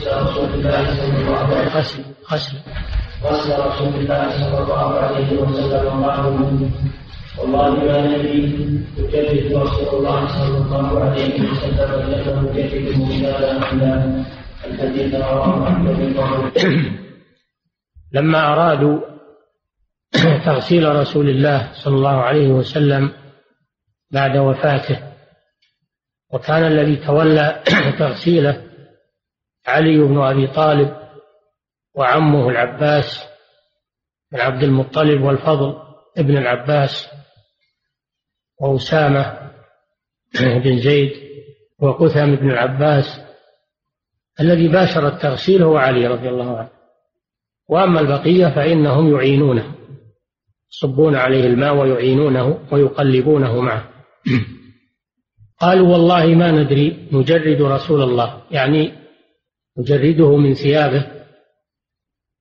غسل رسول الله صلى الله عليه وسلم رسول الله صلى الله عليه وسلم قال والله ما ندري يجدد رسول الله صلى الله عليه وسلم انه يجدد مثالا الا الحديث رواه احمد لما أرادوا تغسيل رسول الله صلى الله عليه وسلم بعد وفاته وكان الذي تولى تغسيله علي بن أبي طالب وعمه العباس بن عبد المطلب والفضل ابن العباس وأسامة بن زيد وقثم بن العباس الذي باشر التغسيل هو علي رضي الله عنه. وأما البقية فإنهم يعينونه يصبون عليه الماء ويعينونه ويقلبونه معه. قالوا والله ما ندري نجرد رسول الله يعني نجرده من ثيابه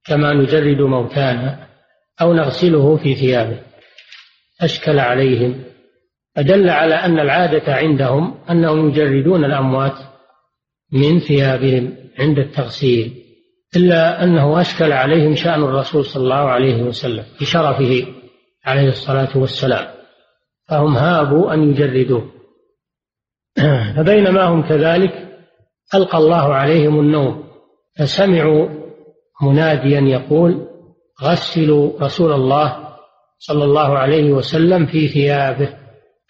كما نجرد موتانا أو نغسله في ثيابه. أشكل عليهم. فدل على أن العادة عندهم أنهم يجردون الأموات من ثيابهم عند التغسيل إلا أنه أشكل عليهم شأن الرسول صلى الله عليه وسلم بشرفه عليه الصلاة والسلام. فهم هابوا أن يجردوه. فبينما هم كذلك ألقى الله عليهم النوم فسمعوا مناديا يقول غسلوا رسول الله صلى الله عليه وسلم في ثيابه.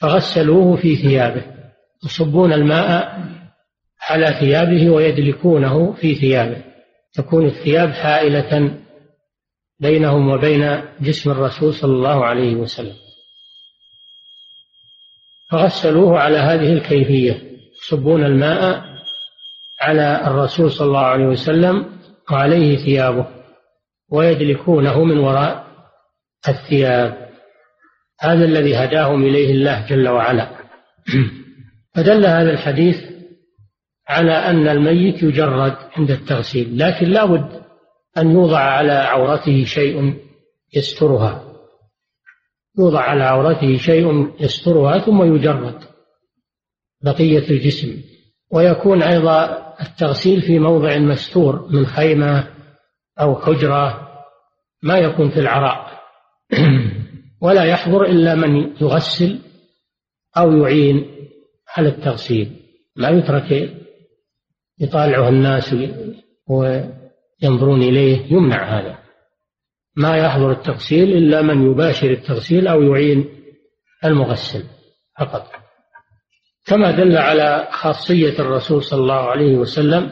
فغسلوه في ثيابه يصبون الماء على ثيابه ويدلكونه في ثيابه تكون الثياب حائلة بينهم وبين جسم الرسول صلى الله عليه وسلم. فغسلوه على هذه الكيفية يصبون الماء على الرسول صلى الله عليه وسلم وعليه ثيابه ويدلكونه من وراء الثياب. هذا الذي هداهم إليه الله جل وعلا. فدل هذا الحديث على أن الميت يجرد عند التغسيل لكن لا بد أن يوضع على عورته شيء يسترها. يوضع على عورته شيء يسترها ثم يجرد بقية الجسم. ويكون أيضا التغسيل في موضع مستور من خيمة أو حجرة ما يكون في العراء. ولا يحضر إلا من يغسل أو يعين على التغسيل. لا يترك يطالعه الناس وينظرون إليه يمنع هذا. ما يحضر التغسيل إلا من يباشر التغسيل أو يعين المغسل فقط. كما دل على خاصية الرسول صلى الله عليه وسلم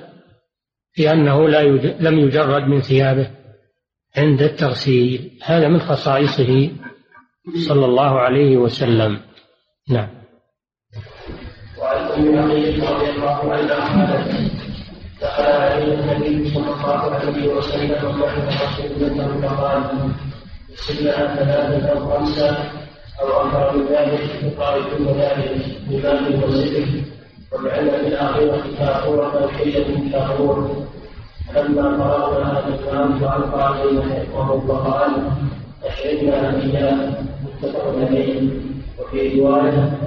في أنه لا لم يجرد من ثيابه عند التغسيل. هذا من خصائصه صلى الله عليه وسلم. نعم. وعن أم رضي الله عنها دخل عليه النبي صلى الله عليه وسلم وحده رسول فقال بسم الله ثلاثة أو خمسه أو أكثر من ذلك يقال كل ذلك بماء وسدر والعلم بالاخره كافوره وحيله كافور فلما فرغنا هذا الكلام فالقى علينا وقال أشهدنا إياه متفق عليه وفي رواية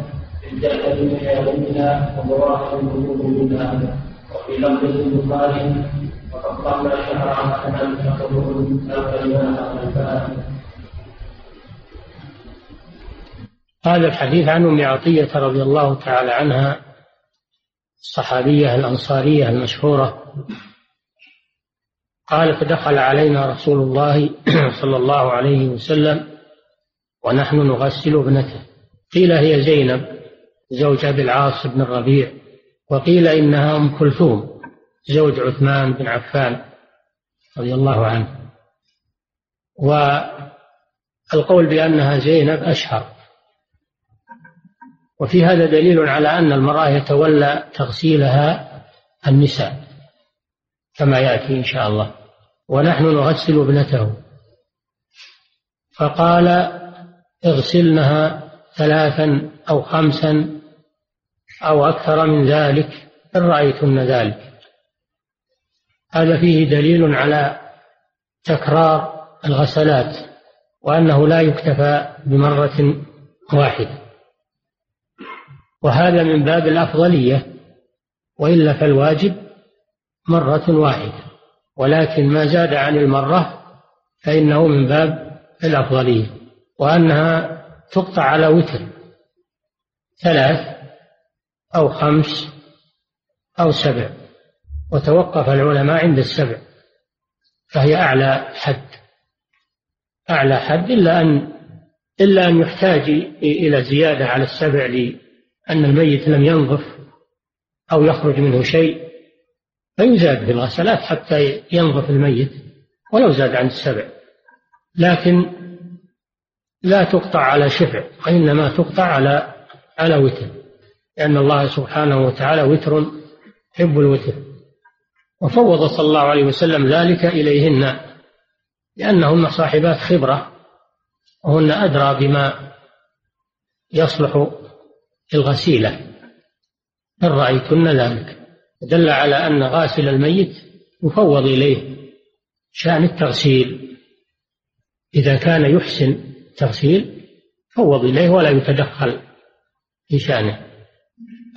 الجنة من حياتنا ومراحل القلوب منها وفي لفظ البخاري وقطعنا شعرها أن تخرج أغفلناها الفاء هذا الحديث عن أم عطية رضي الله تعالى عنها الصحابية الأنصارية المشهورة. قالت دخل علينا رسول الله صلى الله عليه وسلم ونحن نغسل ابنته. قيل هي زينب زوج ابي العاص بن الربيع. وقيل إنها أم كلثوم زوج عثمان بن عفان رضي الله عنه. والقول بأنها زينب أشهر. وفي هذا دليل على أن المرأة يتولى تغسيلها النساء كما يأتي إن شاء الله. ونحن نغسل ابنته. فقال اغسلنها ثلاثا أو خمسا أو أكثر من ذلك إن رأيتن ذلك. هذا فيه دليل على تكرار الغسلات وأنه لا يكتفى بمرة واحدة. وهذا من باب الأفضلية وإلا فالواجب مرة واحدة ولكن ما زاد عن المرة فإنه من باب الأفضلية وأنها تقطع على وتر ثلاث أو خمس أو سبع وتوقف العلماء عند السبع فهي أعلى حد أعلى حد إلا أن إلا أن يحتاج إلى زيادة على السبع لأن الميت لم ينظف أو يخرج منه شيء فيزاد في الغسلات حتى ينظف الميت ولو زاد عن السبع. لكن لا تقطع على شفع وإنما تقطع على على وتر لأن الله سبحانه وتعالى وتر يحب الوتر. وفوض صلى الله عليه وسلم ذلك إليهن لأنهن صاحبات خبرة وهن أدرى بما يصلح الغسيلة. إن رأيتن ذلك. دل على أن غاسل الميت يفوض إليه شأن التغسيل. إذا كان يحسن التغسيل فوض إليه ولا يتدخل في شأنه.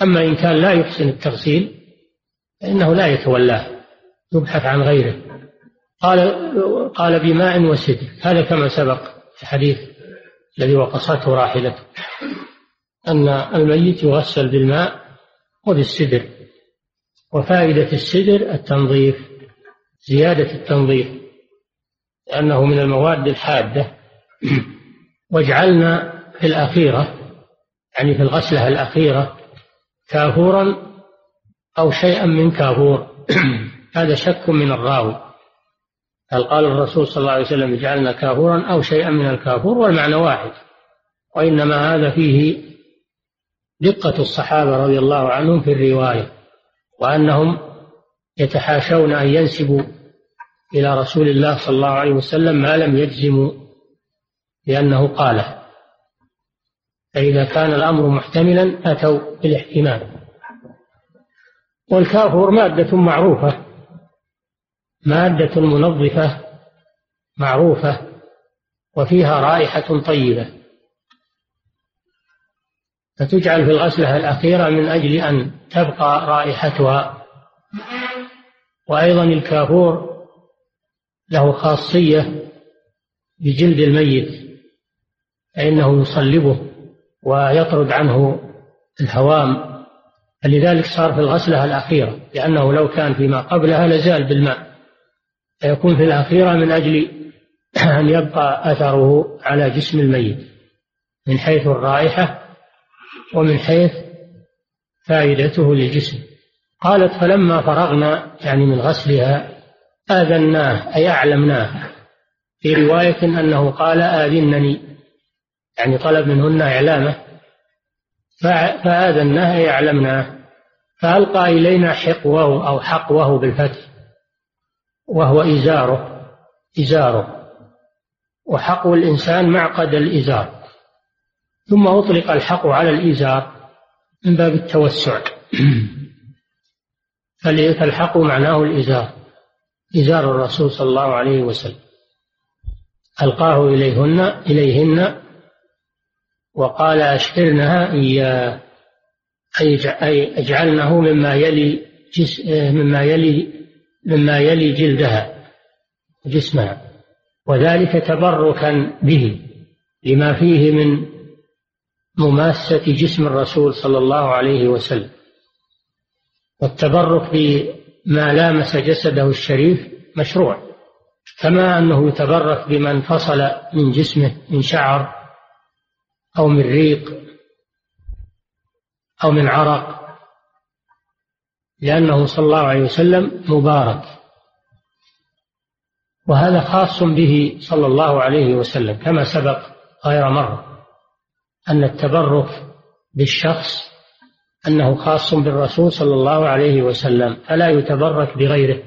أما إن كان لا يحسن التغسيل فإنه لا يتولاه يبحث عن غيره. قال قال بماء وسدر هذا كما سبق في الحديث الذي وقصته راحلته. أن الميت يغسل بالماء وبالسدر وفائدة السدر التنظيف زيادة التنظيف لأنه من المواد الحادة. واجعلنا في الأخيرة يعني في الغسلة الأخيرة كافورا أو شيئا من كافور. هذا شك من الراوي. هل قال الرسول صلى الله عليه وسلم اجعلنا كافورا أو شيئا من الكافور؟ والمعنى واحد. وإنما هذا فيه دقة الصحابة رضي الله عنهم في الرواية وأنهم يتحاشون أن ينسبوا إلى رسول الله صلى الله عليه وسلم ما لم يجزموا بأنه قاله. فإذا كان الأمر محتملا أتوا بالاحتمال. والكافور مادة معروفة مادة منظفة معروفة وفيها رائحة طيبة. فتجعل في الغسلة الأخيرة من أجل أن تبقى رائحتها. وأيضا الكافور له خاصية بجلد الميت فإنه يصلبه ويطرد عنه الهوام. فلذلك صار في الغسلة الأخيرة لأنه لو كان فيما قبلها لزال بالماء. فيكون في الأخيرة من أجل أن يبقى أثره على جسم الميت من حيث الرائحة ومن حيث فائدته للجسم. قالت فلما فرغنا يعني من غسلها آذناه أي أعلمناه. في رواية أنه قال آذنني. يعني طلب منهن إعلامه. فآذناه أي أعلمناه. فألقى إلينا حقوه أو حقوه بالفتح وهو إزاره إزاره. وحقو الإنسان معقد الإزار. ثم أطلق الحق على الإزار من باب التوسع. فالحق معناه الإزار إزار الرسول صلى الله عليه وسلم. ألقاه إليهن إليهن وقال أشعرنها إياه أي اجعلنه مما يلي جس مما يلي مما يلي جلدها جسمها وذلك تبركا به لما فيه من مماسة جسم الرسول صلى الله عليه وسلم والتبرك بما لامس جسده الشريف مشروع كما أنه يتبرك بما انفصل من جسمه من شعر أو من ريق أو من عرق لأنه صلى الله عليه وسلم مبارك. وهذا خاص به صلى الله عليه وسلم كما سبق غير مرة. أن التبرك بالشخص أنه خاص بالرسول صلى الله عليه وسلم فلا يتبرك بغيره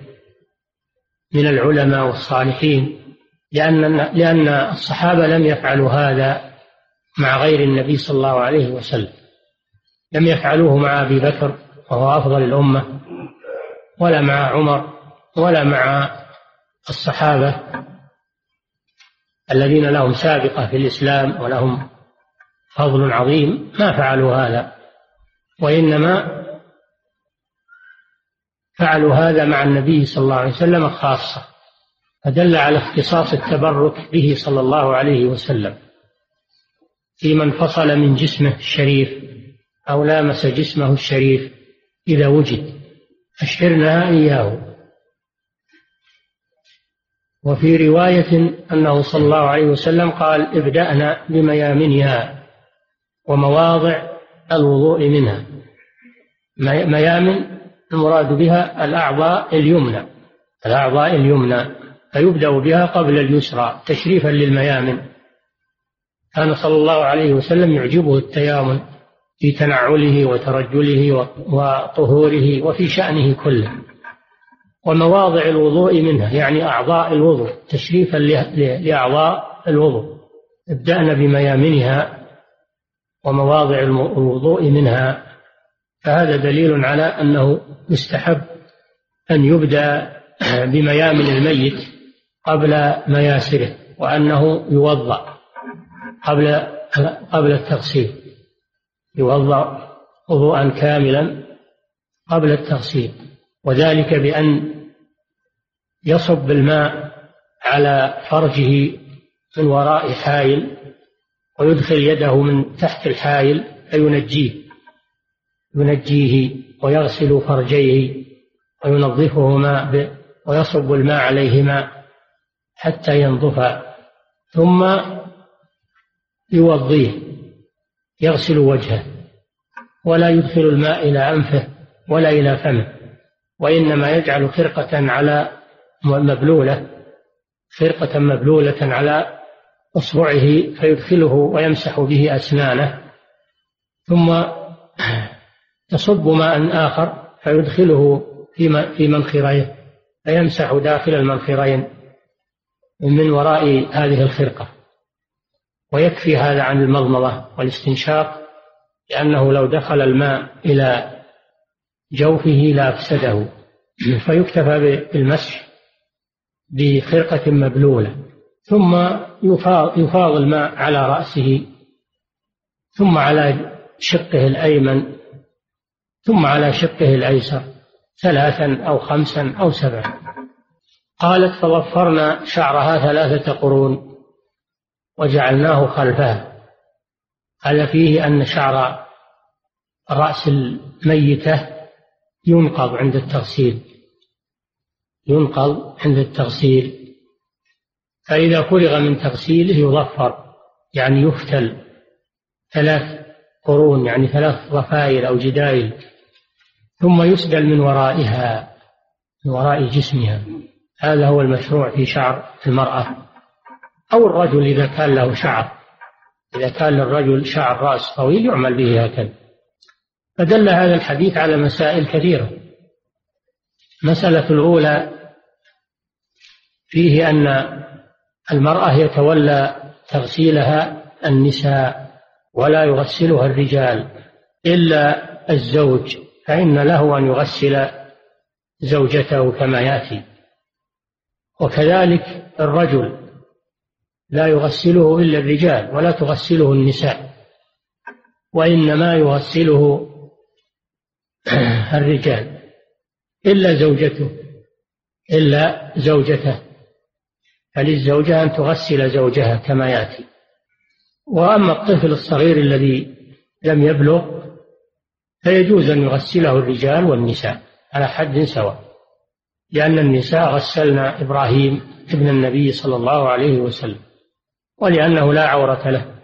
من العلماء والصالحين لأن لأن الصحابة لم يفعلوا هذا مع غير النبي صلى الله عليه وسلم. لم يفعلوه مع أبي بكر وهو أفضل الأمة ولا مع عمر ولا مع الصحابة الذين لهم سابقة في الإسلام ولهم فضل عظيم ما فعلوا هذا. وإنما فعلوا هذا مع النبي صلى الله عليه وسلم خاصة فدل على اختصاص التبرك به صلى الله عليه وسلم. في من فصل من جسمه الشريف أو لامس جسمه الشريف إذا وجد أشعرنا إياه. وفي رواية أنه صلى الله عليه وسلم قال ابدأنا بميامنها. ومواضع الوضوء منها. ميامن المراد بها الأعضاء اليمنى. الأعضاء اليمنى. فيبدأ بها قبل اليسرى تشريفا للميامن. كان صلى الله عليه وسلم يعجبه التيامن في تنعله وترجله وطهوره وفي شأنه كله. ومواضع الوضوء منها يعني أعضاء الوضوء تشريفا لأعضاء الوضوء. ابدأنا بميامنها. ومواضع الوضوء منها فهذا دليل على أنه يستحب أن يبدأ بميامن الميت قبل مياسره وأنه يوضأ قبل قبل التغسيل. يوضأ وضوءا كاملا قبل التغسيل. وذلك بأن يصب الماء على فرجه من وراء حائل ويدخل يده من تحت الحائل فينجيه ينجيه ويغسل فرجيه وينظفهما ويصب الماء عليهما حتى ينظفا ثم يوضيه يغسل وجهه ولا يدخل الماء إلى أنفه ولا إلى فمه وإنما يجعل خرقة على مبلولة خرقة مبلولة على إصبعه فيدخله ويمسح به أسنانه ثم يصب ماء آخر فيدخله في منخريه فيمسح داخل المنخرين من وراء هذه الخرقة ويكفي هذا عن المضمضة والاستنشاق لأنه لو دخل الماء إلى جوفه لأفسده فيكتفى بالمسح بخرقة مبلولة. ثم يفاض, الماء على رأسه ثم على شقه الأيمن ثم على شقه الأيسر ثلاثا أو خمسا أو سبعا. قالت فضفرنا شعرها ثلاثة قرون وجعلناه خلفها هذا فيه أن شعر رأس الميتة ينقض عند التغسيل ينقض عند التغسيل فإذا فرغ من تغسيله يظفر يعني يفتل. ثلاث قرون يعني ثلاث ضفائر أو جدايل. ثم يسدل من ورائها من وراء جسمها. هذا هو المشروع في شعر المرأة. أو الرجل إذا كان له شعر. إذا كان للرجل شعر رأس طويل يعمل به هكذا. فدل هذا الحديث على مسائل كثيرة. المسألة الأولى فيه أن المرأة يتولى تغسيلها النساء ولا يغسلها الرجال إلا الزوج فإن له أن يغسل زوجته كما يأتي. وكذلك الرجل لا يغسله إلا الرجال ولا تغسله النساء وإنما يغسله الرجال إلا زوجته إلا زوجته. فللزوجة أن تغسل زوجها كما يأتي. وأما الطفل الصغير الذي لم يبلغ فيجوز أن يغسله الرجال والنساء على حد سواء. لأن النساء غسلنا إبراهيم ابن النبي صلى الله عليه وسلم ولأنه لا عورة له.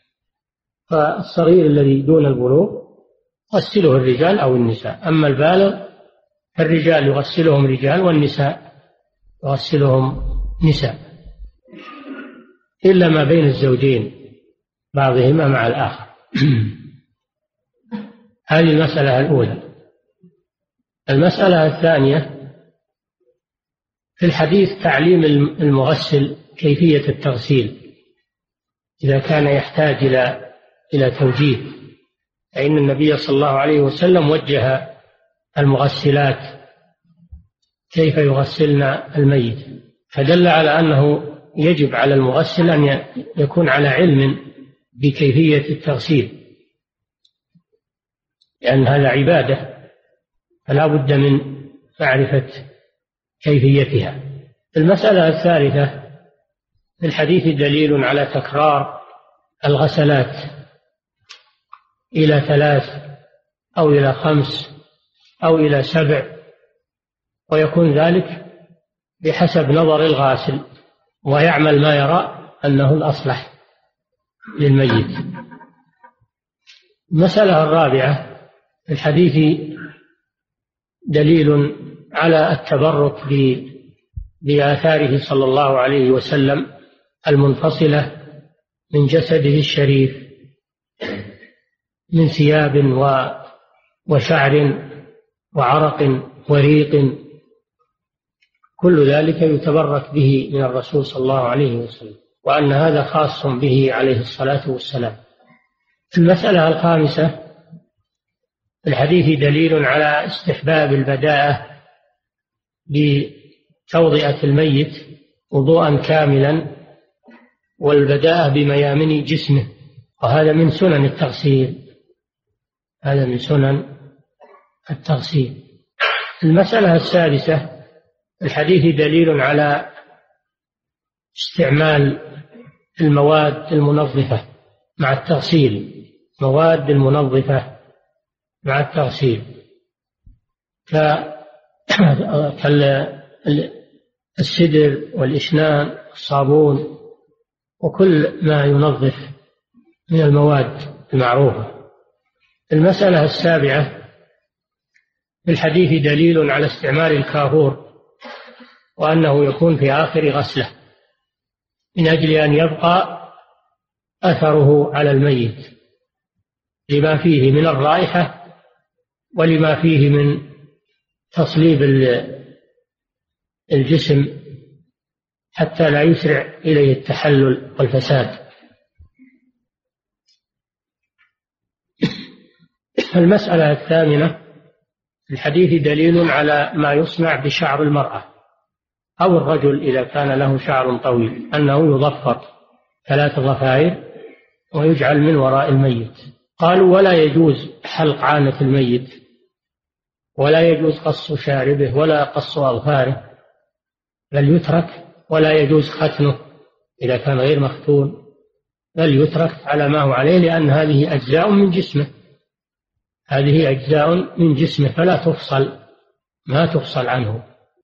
فالصغير الذي دون البلوغ يغسله الرجال أو النساء. أما البالغ فالرجال يغسلهم رجال والنساء يغسلهم نساء إلا ما بين الزوجين بعضهما مع الآخر. هذه المسألة الأولى. المسألة الثانية في الحديث تعليم المغسل كيفية التغسيل. إذا كان يحتاج إلى إلى توجيه فإن النبي صلى الله عليه وسلم وجه المغسلات كيف يغسلن الميت. فدل على أنه يجب على المغسل أن يكون على علم بكيفية التغسيل لأن هذا عبادة فلا بد من معرفة كيفيتها. المسألة الثالثة في الحديث دليل على تكرار الغسلات إلى ثلاث أو إلى خمس أو إلى سبع ويكون ذلك بحسب نظر الغاسل ويعمل ما يرى أنه الأصلح للميت. المسألة الرابعة في الحديث دليل على التبرك بآثاره صلى الله عليه وسلم المنفصلة من جسده الشريف من ثياب وشعر وعرق وريق كل ذلك يتبرك به من الرسول صلى الله عليه وسلم وأن هذا خاص به عليه الصلاة والسلام. المسألة الخامسة في الحديث دليل على استحباب البداءة بتوضئة الميت وضوءا كاملا والبداءة بميامن جسمه. وهذا من سنن التغسيل. هذا من سنن التغسيل. المسألة السادسة الحديث دليل على استعمال المواد المنظفة مع التغسيل. مواد المنظفة مع التغسيل. كالسدر والإشنان الصابون وكل ما ينظف من المواد المعروفة. المسألة السابعة في الحديث دليل على استعمال الكافور. وأنه يكون في آخر غسلة من أجل أن يبقى أثره على الميت لما فيه من الرائحة ولما فيه من تصليب الجسم حتى لا يسرع إليه التحلل والفساد. المسألة الثامنة الحديث دليل على ما يصنع بشعر المرأة. أو الرجل إذا كان له شعر طويل أنه يضفر ثلاث ضفائر ويجعل من وراء الميت. قالوا ولا يجوز حلق عانة الميت ولا يجوز قص شاربه ولا قص أظفاره بل يترك ولا يجوز ختنه إذا كان غير مختون بل يترك على ما هو عليه لأن هذه أجزاء من جسمه. هذه أجزاء من جسمه فلا تفصل ما تفصل عنه.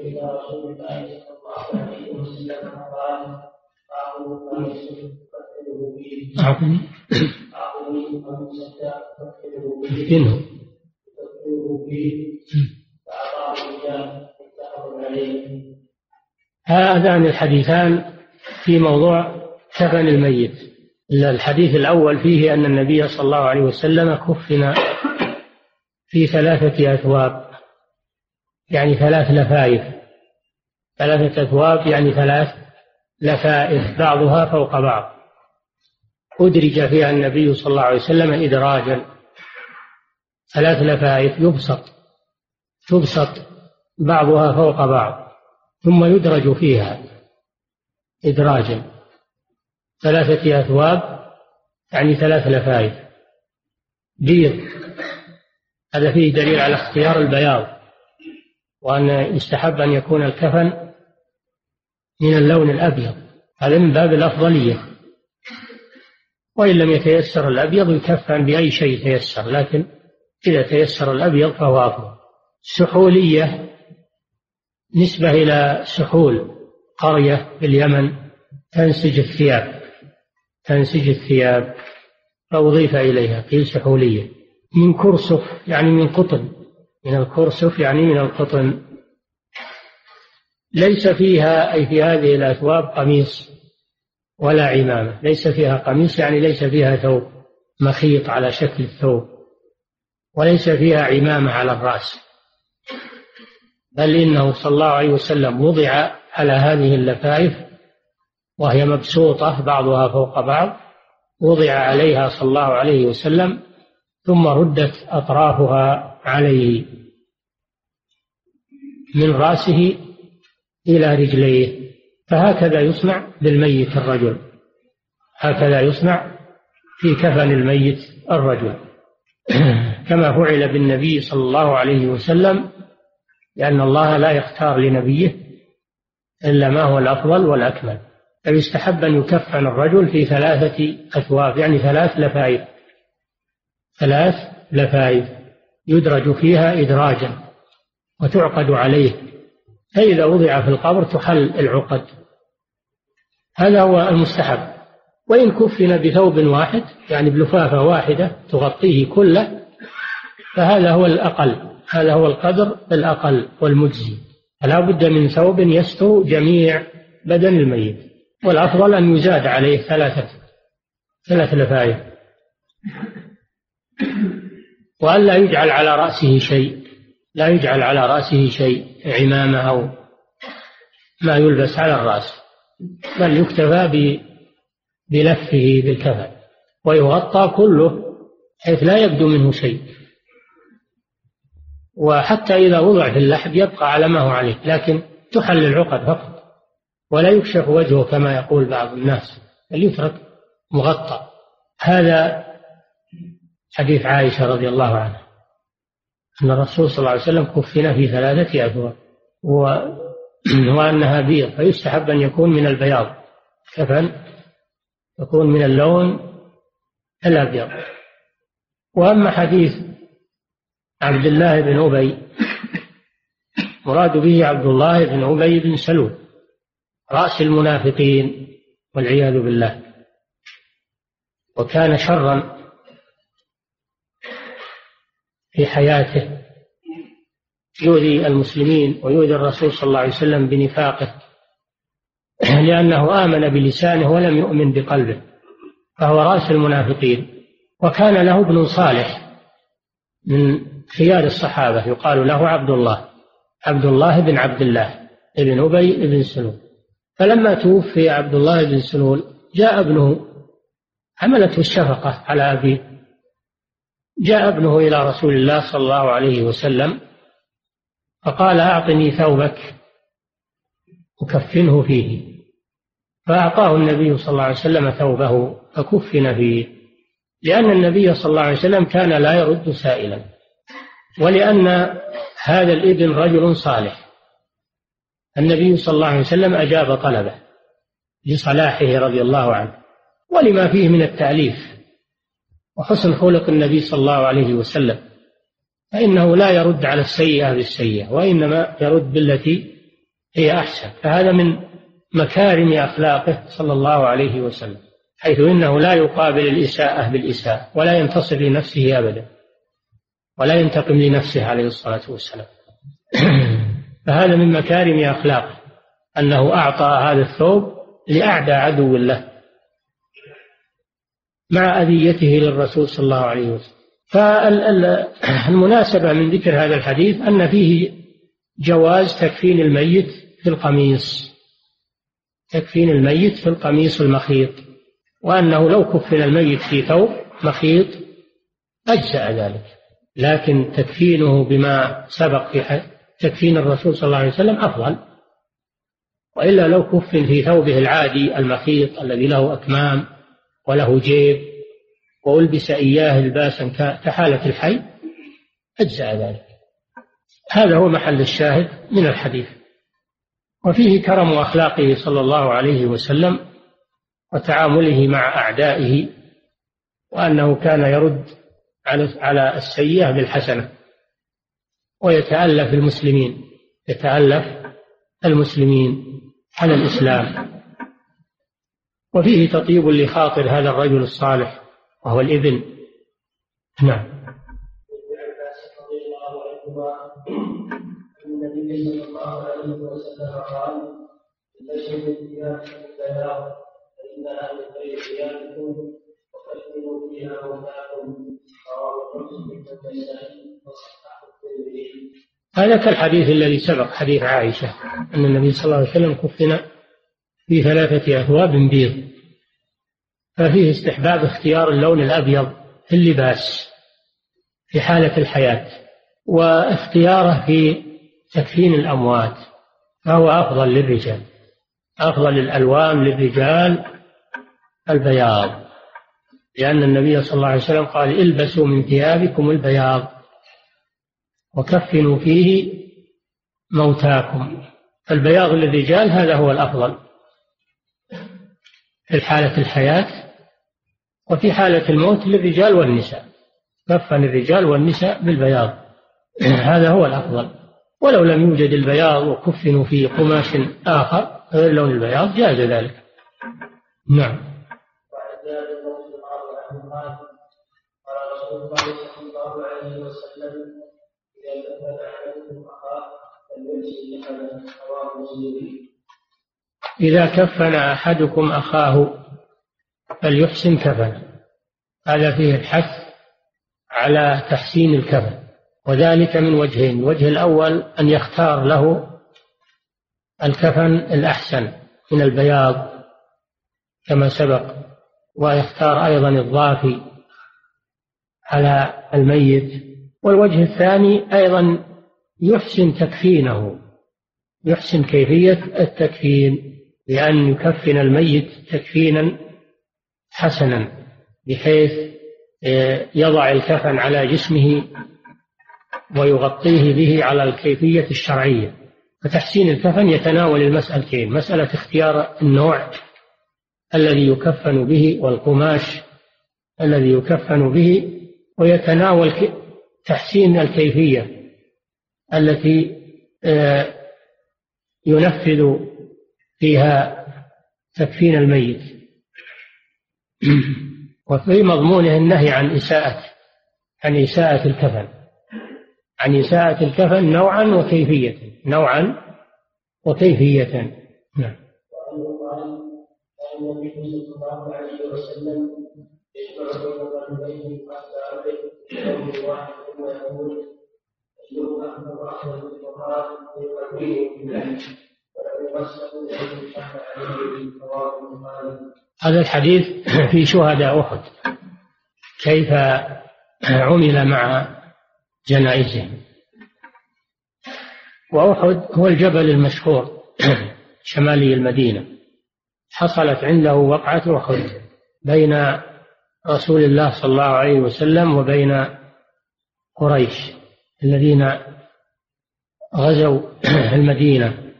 إلى رسول الله صلى الله عليه وسلم فأكله فيه منه فيه فأعطاه عليه هذان الحديثان في موضوع كفن الميت. الحديث الأول فيه أن النبي صلى الله عليه وسلم كفن في ثلاثة أثواب. يعني ثلاث لفائف. ثلاثة أثواب يعني ثلاث لفائف بعضها فوق بعض. أدرج فيها النبي صلى الله عليه وسلم إدراجا. ثلاث لفائف يبسط. تبسط بعضها فوق بعض. ثم يدرج فيها إدراجا. ثلاثة أثواب يعني ثلاث لفائف. بيض هذا فيه دليل على اختيار البياض. وأن يستحب أن يكون الكفن من اللون الأبيض. هذا من باب الأفضلية. وإن لم يتيسر الأبيض يكفن بأي شيء تيسر لكن إذا تيسر الأبيض فهو أفضل. السحولية نسبة إلى سحول قرية في اليمن تنسج الثياب تنسج الثياب فأضيف إليها قيل سحولية. من كرسف يعني من قطن. من الكرسف يعني من القطن. ليس فيها أي في هذه الأثواب قميص ولا عمامة. ليس فيها قميص يعني ليس فيها ثوب مخيط على شكل الثوب. وليس فيها عمامة على الرأس. بل إنه صلى الله عليه وسلم وضع على هذه اللفائف وهي مبسوطة بعضها فوق بعض وضع عليها صلى الله عليه وسلم ثم ردت أطرافها عليه من رأسه إلى رجليه فهكذا يصنع بالميت الرجل. هكذا يصنع في كفن الميت الرجل. كما فعل بالنبي صلى الله عليه وسلم لأن الله لا يختار لنبيه إلا ما هو الأفضل والأكمل. فيستحب أن يكفن الرجل في ثلاثة أثواب يعني ثلاث لفائف. ثلاث لفائف. يدرج فيها إدراجا وتعقد عليه فإذا وضع في القبر تحل العقد. هذا هو المستحب. وإن كفن بثوب واحد يعني بلفافة واحدة تغطيه كله فهذا هو الأقل. هذا هو القدر الأقل والمجزي. فلا بد من ثوب يستر جميع بدن الميت. والأفضل أن يزاد عليه ثلاثة ثلاث لفائف وأن لا يجعل على رأسه شيء لا يجعل على رأسه شيء عمامة أو ما يلبس على الرأس بل يكتفى بلفه بالكفن ويغطى كله حيث لا يبدو منه شيء. وحتى إذا وضع في اللحد يبقى على ما هو عليه لكن تحل العقد فقط ولا يكشف وجهه كما يقول بعض الناس بل يترك مغطى. هذا حديث عائشة رضي الله عنها أن الرسول صلى الله عليه وسلم كفن في ثلاثة أثواب. وأنها بيض فيستحب أن يكون من البياض كفن يكون من اللون الأبيض وأما حديث عبد الله بن أبي مراد به عبد الله بن أبي بن سلول رأس المنافقين والعياذ بالله وكان شرا في حياته يؤذي المسلمين ويؤذي الرسول صلى الله عليه وسلم بنفاقه لأنه آمن بلسانه ولم يؤمن بقلبه فهو رأس المنافقين. وكان له ابن صالح من خيار الصحابة يقال له عبد الله عبد الله بن عبد الله بن أبي بن سلول. فلما توفي عبد الله بن سلول جاء ابنه حملته الشفقة على أبيه. جاء ابنه إلى رسول الله صلى الله عليه وسلم فقال أعطني ثوبك أكفنه فيه. فأعطاه النبي صلى الله عليه وسلم ثوبه فكفن فيه. لأن النبي صلى الله عليه وسلم كان لا يرد سائلا. ولأن هذا الابن رجل صالح. النبي صلى الله عليه وسلم أجاب طلبه لصلاحه رضي الله عنه. ولما فيه من التأليف. وحسن خلق النبي صلى الله عليه وسلم. فإنه لا يرد على السيئة بالسيئة وإنما يرد بالتي هي أحسن. فهذا من مكارم أخلاقه صلى الله عليه وسلم حيث إنه لا يقابل الإساءة بالإساءة ولا ينتصر لنفسه أبدا ولا ينتقم لنفسه عليه الصلاة والسلام. فهذا من مكارم أخلاقه أنه أعطى هذا الثوب لأعدى عدو له. مع أذيته للرسول صلى الله عليه وسلم. فالمناسبة من ذكر هذا الحديث أن فيه جواز تكفين الميت في القميص تكفين الميت في القميص المخيط وأنه لو كفن الميت في ثوب مخيط أجزأ ذلك. لكن تكفينه بما سبق في تكفين الرسول صلى الله عليه وسلم أفضل. وإلا لو كفن في ثوبه العادي المخيط الذي له أكمام وله جيب وألبس إياه لباسا كحالة الحي أجزأ ذلك. هذا هو محل الشاهد من الحديث. وفيه كرم أخلاقه صلى الله عليه وسلم وتعامله مع أعدائه وأنه كان يرد على السيئة بالحسنة. ويتألف المسلمين يتألف المسلمين على الإسلام. وفيه تطيب لخاطر هذا الرجل الصالح وهو الإبن. نعم. النبي صلى الله عليه وسلم قال فانها من خير ثيابكم الترمذي هذا كالحديث الذي سبق حديث عائشة أن النبي صلى الله عليه وسلم كفن في ثلاثة أثواب بيض ففيه استحباب اختيار اللون الأبيض في اللباس في حالة الحياة واختياره في تكفين الأموات فهو أفضل للرجال أفضل الألوان للرجال البياض لأن النبي صلى الله عليه وسلم قال البسوا من ثيابكم البياض وكفنوا فيه موتاكم. فالبياض للرجال هذا هو الأفضل. في حالة الحياة وفي حالة الموت للرجال والنساء. كفن الرجال والنساء بالبياض. هذا هو الأفضل. ولو لم يوجد البياض وكفنوا في قماش آخر غير لون البياض جاز ذلك. نعم. قال رسول الله صلى الله عليه وسلم إذا كفن أحدكم أخاه إذا كفن أحدكم أخاه فليحسن كفن هذا فيه الحث على تحسين الكفن وذلك من وجهين. الوجه الأول أن يختار له الكفن الأحسن من البياض كما سبق ويختار أيضا الضافي على الميت. والوجه الثاني أيضا يحسن تكفينه. يحسن كيفية التكفين بأن يكفن الميت تكفينا حسنا بحيث آه، يضع الكفن على جسمه ويغطيه به على الكيفية الشرعية. فتحسين الكفن يتناول المسألتين مسألة اختيار النوع الذي يكفن به والقماش الذي يكفن به ويتناول تحسين الكيفية التي آه، ينفذ فيها تكفين الميت. وفي مضمونه النهي عن إساءة عن إساءة الكفن عن إساءة الكفن نوعا وكيفية نوعا وكيفية. نعم. النبي صلى الله عليه وسلم يجمع بين قلبيه قلب واحد ويقول هذا الحديث في شهداء أحد. كيف عمل مع جنائزهم؟ وأحد هو الجبل المشهور شمالي المدينة. حصلت عنده وقعة أحد بين رسول الله صلى الله عليه وسلم وبين قريش. الذين غزوا المدينة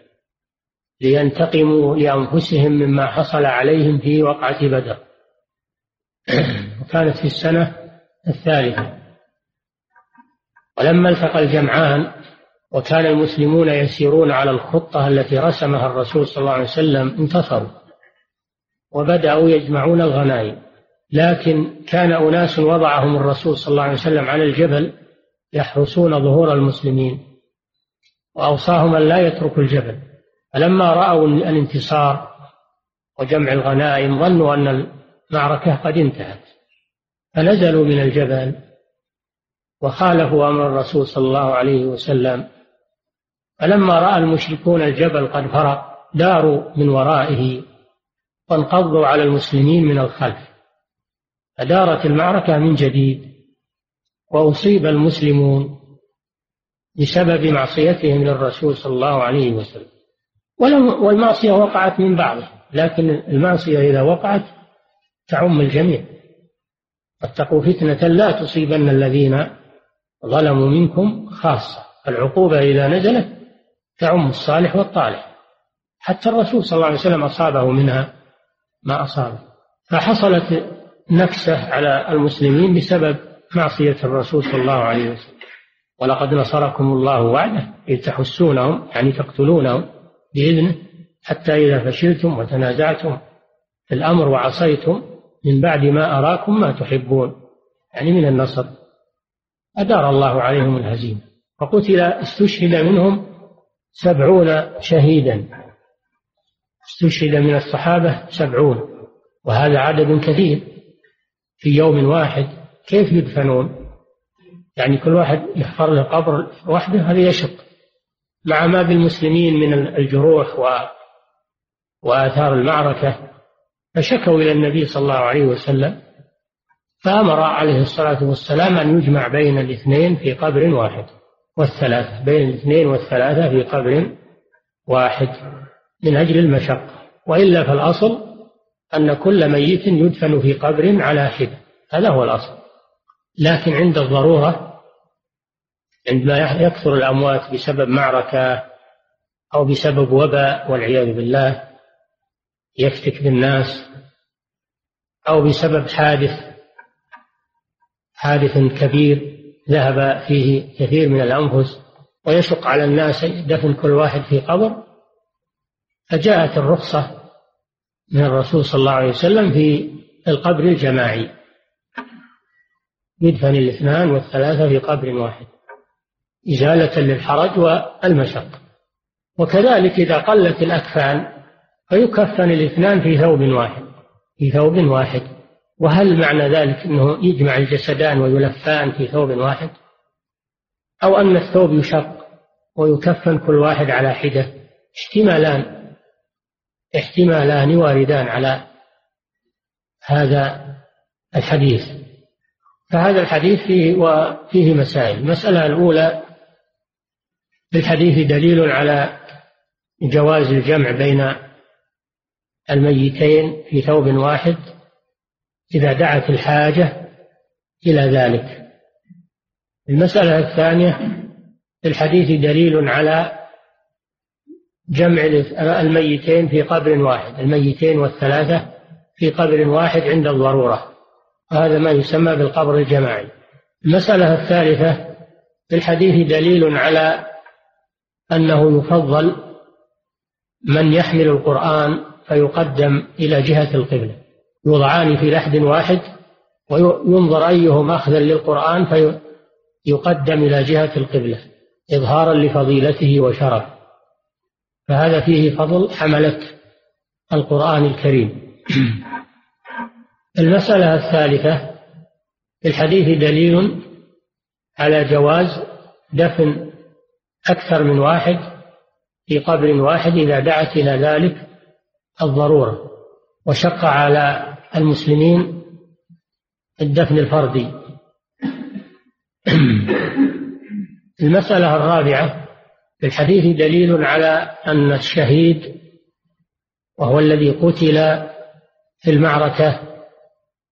لينتقموا لأنفسهم مما حصل عليهم في وقعة بدر. وكانت في السنة الثالثة. ولما التقى الجمعان وكان المسلمون يسيرون على الخطة التي رسمها الرسول صلى الله عليه وسلم انتصروا. وبدأوا يجمعون الغنائم. لكن كان أناس وضعهم الرسول صلى الله عليه وسلم على الجبل يحرسون ظهور المسلمين وأوصاهم أن لا يتركوا الجبل. فلما رأوا الانتصار وجمع الغنائم ظنوا أن المعركة قد انتهت فنزلوا من الجبل وخالفوا أمر الرسول صلى الله عليه وسلم. فلما رأى المشركون الجبل قد فرق داروا من ورائه وانقضوا على المسلمين من الخلف. فدارت المعركة من جديد. وأصيب المسلمون بسبب معصيتهم للرسول صلى الله عليه وسلم. والمعصية وقعت من بعضه لكن المعصية إذا وقعت تعم الجميع. واتقوا فتنة لا تصيبن الذين ظلموا منكم خاصة. العقوبة إذا نزلت تعم الصالح والطالح. حتى الرسول صلى الله عليه وسلم أصابه منها ما أصابه. فحصلت نكسة على المسلمين بسبب معصية الرسول صلى الله عليه وسلم. ولقد نصركم الله وعده إذ تحسونهم يعني تقتلونهم بإذنه حتى إذا فشلتم وتنازعتم في الأمر وعصيتم من بعد ما أراكم ما تحبون. يعني من النصر. أدار الله عليهم الهزيمة. فقتل استشهد منهم سبعون شهيدا. استشهد من الصحابة سبعون. وهذا عدد كثير. في يوم واحد كيف يدفنون؟ يعني كل واحد يحفر له قبر وحده هذا يشق. مع ما بالمسلمين من الجروح و وآثار المعركة فشكوا إلى النبي صلى الله عليه وسلم فأمر عليه الصلاة والسلام أن يجمع بين الاثنين في قبر واحد والثلاثة بين الاثنين والثلاثة في قبر واحد من أجل المشقة. وإلا فالأصل أن كل ميت يدفن في قبر على حدة هذا هو الأصل. لكن عند الضرورة عندما يكثر الأموات بسبب معركة أو بسبب وباء والعياذ بالله يفتك بالناس أو بسبب حادث حادث كبير ذهب فيه كثير من الأنفس ويشق على الناس دفن كل واحد في قبر فجاءت الرخصة من الرسول صلى الله عليه وسلم في القبر الجماعي. يدفن الاثنان والثلاثة في قبر واحد. إزالة للحرج والمشقة. وكذلك إذا قلت الأكفان فيكفن الاثنان في ثوب واحد في ثوب واحد. وهل معنى ذلك أنه يجمع الجسدان ويلفان في ثوب واحد؟ أو أن الثوب يشق ويكفن كل واحد على حدة احتمالان احتمالان واردان على هذا الحديث. فهذا الحديث فيه وفيه مسائل. المسألة الأولى في الحديث دليل على جواز الجمع بين الميتين في ثوب واحد إذا دعت الحاجة إلى ذلك. المسألة الثانية في الحديث دليل على جمع الميتين في قبر واحد الميتين والثلاثة في قبر واحد عند الضرورة. وهذا ما يسمى بالقبر الجماعي. المسألة الثالثة في الحديث دليل على أنه يفضل من يحمل القرآن فيقدم إلى جهة القبلة. يوضعان في لحد واحد وينظر أيهم أخذا للقرآن فيقدم إلى جهة القبلة إظهارا لفضيلته وشرف فهذا فيه فضل حملة القرآن الكريم. المسألة الثالثة في الحديث دليل على جواز دفن أكثر من واحد في قبر واحد إذا دعت إلى ذلك الضرورة وشق على المسلمين الدفن الفردي. المسألة الرابعة في الحديث دليل على أن الشهيد وهو الذي قتل في المعركة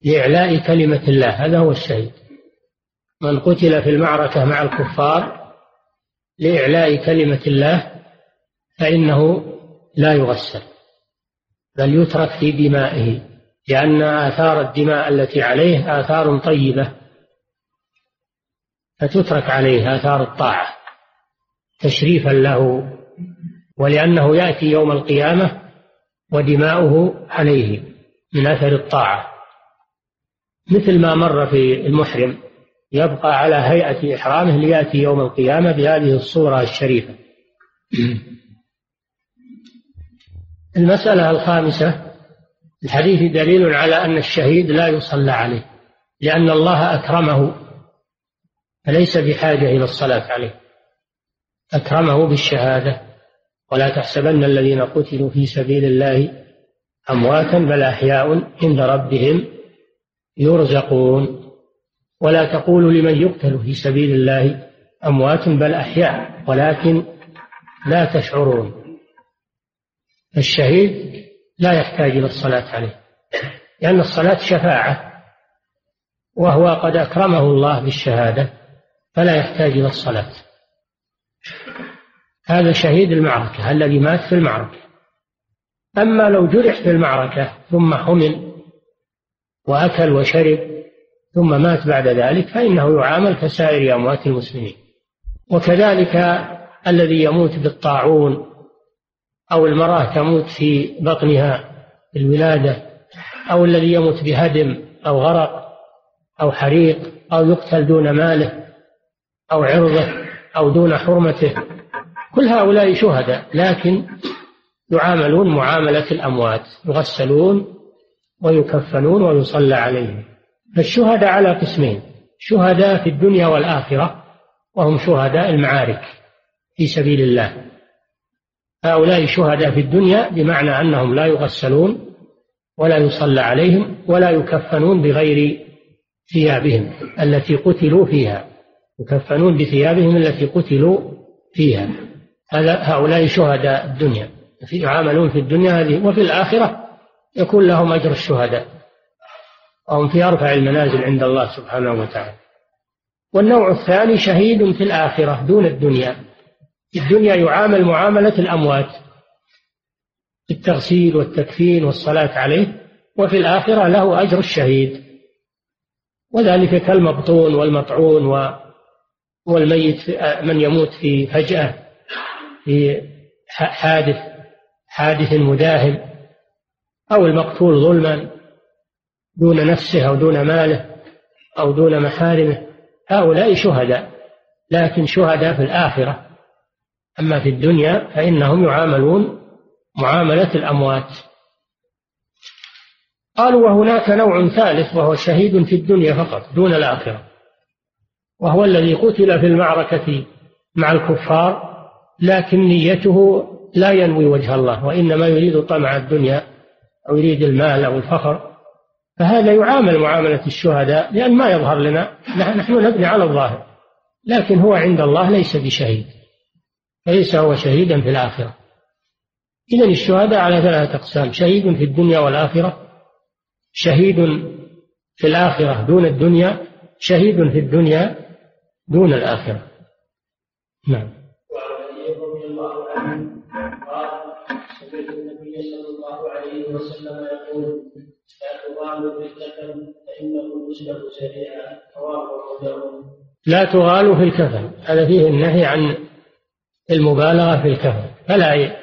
لإعلاء كلمة الله هذا هو الشهيد. من قتل في المعركة مع الكفار لإعلاء كلمة الله فإنه لا يغسل بل يترك في دمائه لأن آثار الدماء التي عليه آثار طيبة فتترك عليه آثار الطاعة تشريفا له ولأنه يأتي يوم القيامة ودماؤه عليه من أثر الطاعة. مثل ما مر في المحرم يبقى على هيئة إحرامه ليأتي يوم القيامة بهذه الصورة الشريفة. المسألة الخامسة الحديث دليل على أن الشهيد لا يصلى عليه لأن الله أكرمه فليس بحاجة إلى الصلاة عليه. أكرمه بالشهادة ولا تحسبن الذين قتلوا في سبيل الله أمواتا بل أحياء عند ربهم يرزقون. ولا تقولوا لمن يقتل في سبيل الله أموات بل أحياء ولكن لا تشعرون. الشهيد لا يحتاج إلى الصلاة عليه لأن الصلاة شفاعة وهو قد أكرمه الله بالشهادة فلا يحتاج إلى الصلاة. هذا شهيد المعركة الذي مات في المعركة. أما لو جرح في المعركة ثم حمل وأكل وشرب ثم مات بعد ذلك فإنه يعامل كسائر أموات المسلمين. وكذلك الذي يموت بالطاعون أو المرأة تموت في بطنها الولادة أو الذي يموت بهدم أو غرق أو حريق أو يقتل دون ماله أو عرضه أو دون حرمته. كل هؤلاء شهداء لكن يعاملون معاملة الأموات يغسلون ويكفنون ويصلى عليهم. فالشهداء على قسمين شهداء في الدنيا والآخرة وهم شهداء المعارك في سبيل الله. هؤلاء شهداء في الدنيا بمعنى أنهم لا يغسلون ولا يصلى عليهم ولا يكفنون بغير ثيابهم التي قتلوا فيها. يكفنون بثيابهم التي قتلوا فيها. هؤلاء شهداء الدنيا. يعاملون في الدنيا هذه وفي الآخرة يكون لهم أجر الشهداء. وهم في أرفع المنازل عند الله سبحانه وتعالى. والنوع الثاني شهيد في الآخرة دون الدنيا. في الدنيا يعامل معاملة الأموات. بالتغسيل والتكفين والصلاة عليه. وفي الآخرة له أجر الشهيد. وذلك كالمبطون والمطعون والميت من يموت في فجأة في حادث حادث مداهم. أو المقتول ظلما دون نفسه أو دون ماله أو دون محارمه. هؤلاء شهداء لكن شهداء في الآخرة. أما في الدنيا فإنهم يعاملون معاملة الأموات. قالوا وهناك نوع ثالث وهو شهيد في الدنيا فقط دون الآخرة وهو الذي قتل في المعركة مع الكفار لكن نيته لا ينوي وجه الله وإنما يريد طمع الدنيا أو يريد المال أو الفخر فهذا يعامل معاملة الشهداء لأن ما يظهر لنا نحن نبني على الظاهر لكن هو عند الله ليس بشهيد فليس هو شهيدا في الآخرة. إذا الشهداء على ثلاثة أقسام شهيد في الدنيا والآخرة شهيد في الآخرة دون الدنيا شهيد في الدنيا دون الآخرة. نعم. وسلم يقول لا تغالوا في الكفن فإنه يسلب سريعا. رواه لا تغالوا في الكفن هذا فيه النهي عن المبالغة في الكفن فلا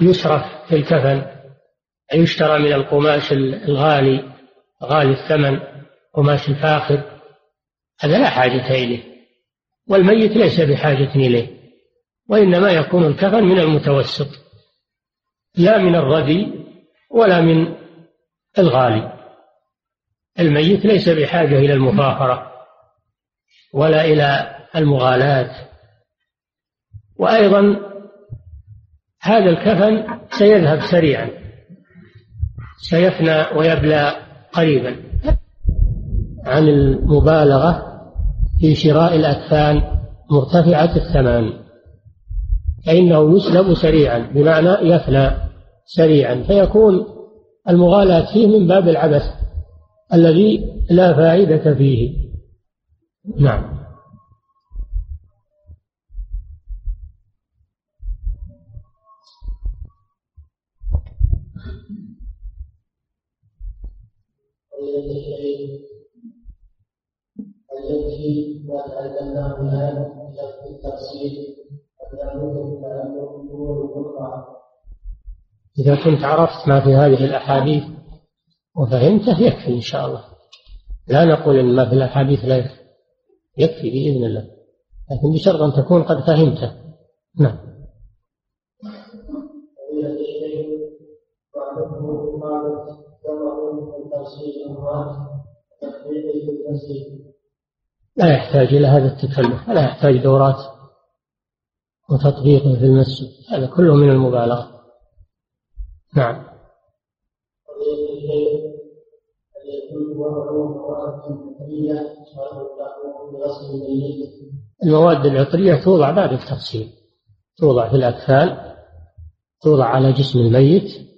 يسرف في الكفن يشترى من القماش الغالي غالي الثمن قماش الفاخر. هذا لا حاجة إليه. والميت ليس بحاجة إليه. وإنما يكون الكفن من المتوسط لا من الردي ولا من الغالي. الميت ليس بحاجة إلى المفاخرة ولا إلى المغالاة. وأيضا هذا الكفن سيذهب سريعا سيفنى ويبلى قريبا عن المبالغة في شراء الأكفان مرتفعة الثمن فإنه يسلب سريعا بمعنى يفنى. سريعا فيكون المغالاة فيه من باب العبث الذي لا فائدة فيه. نعم. التي تكلمنا بها في التفصيل إذا كنت عرفت ما في هذه الأحاديث وفهمته يكفي إن شاء الله. لا نقول إن ما في الأحاديث لا يكفي. يكفي بإذن الله. لكن بشرط أن تكون قد فهمته. نعم. لا يحتاج إلى هذا التكلف ولا يحتاج دورات وتطبيقه في المسجد. هذا كله من المبالغة. نعم. المواد العطرية توضع بعد التغسيل توضع في الأكفان توضع على جسم الميت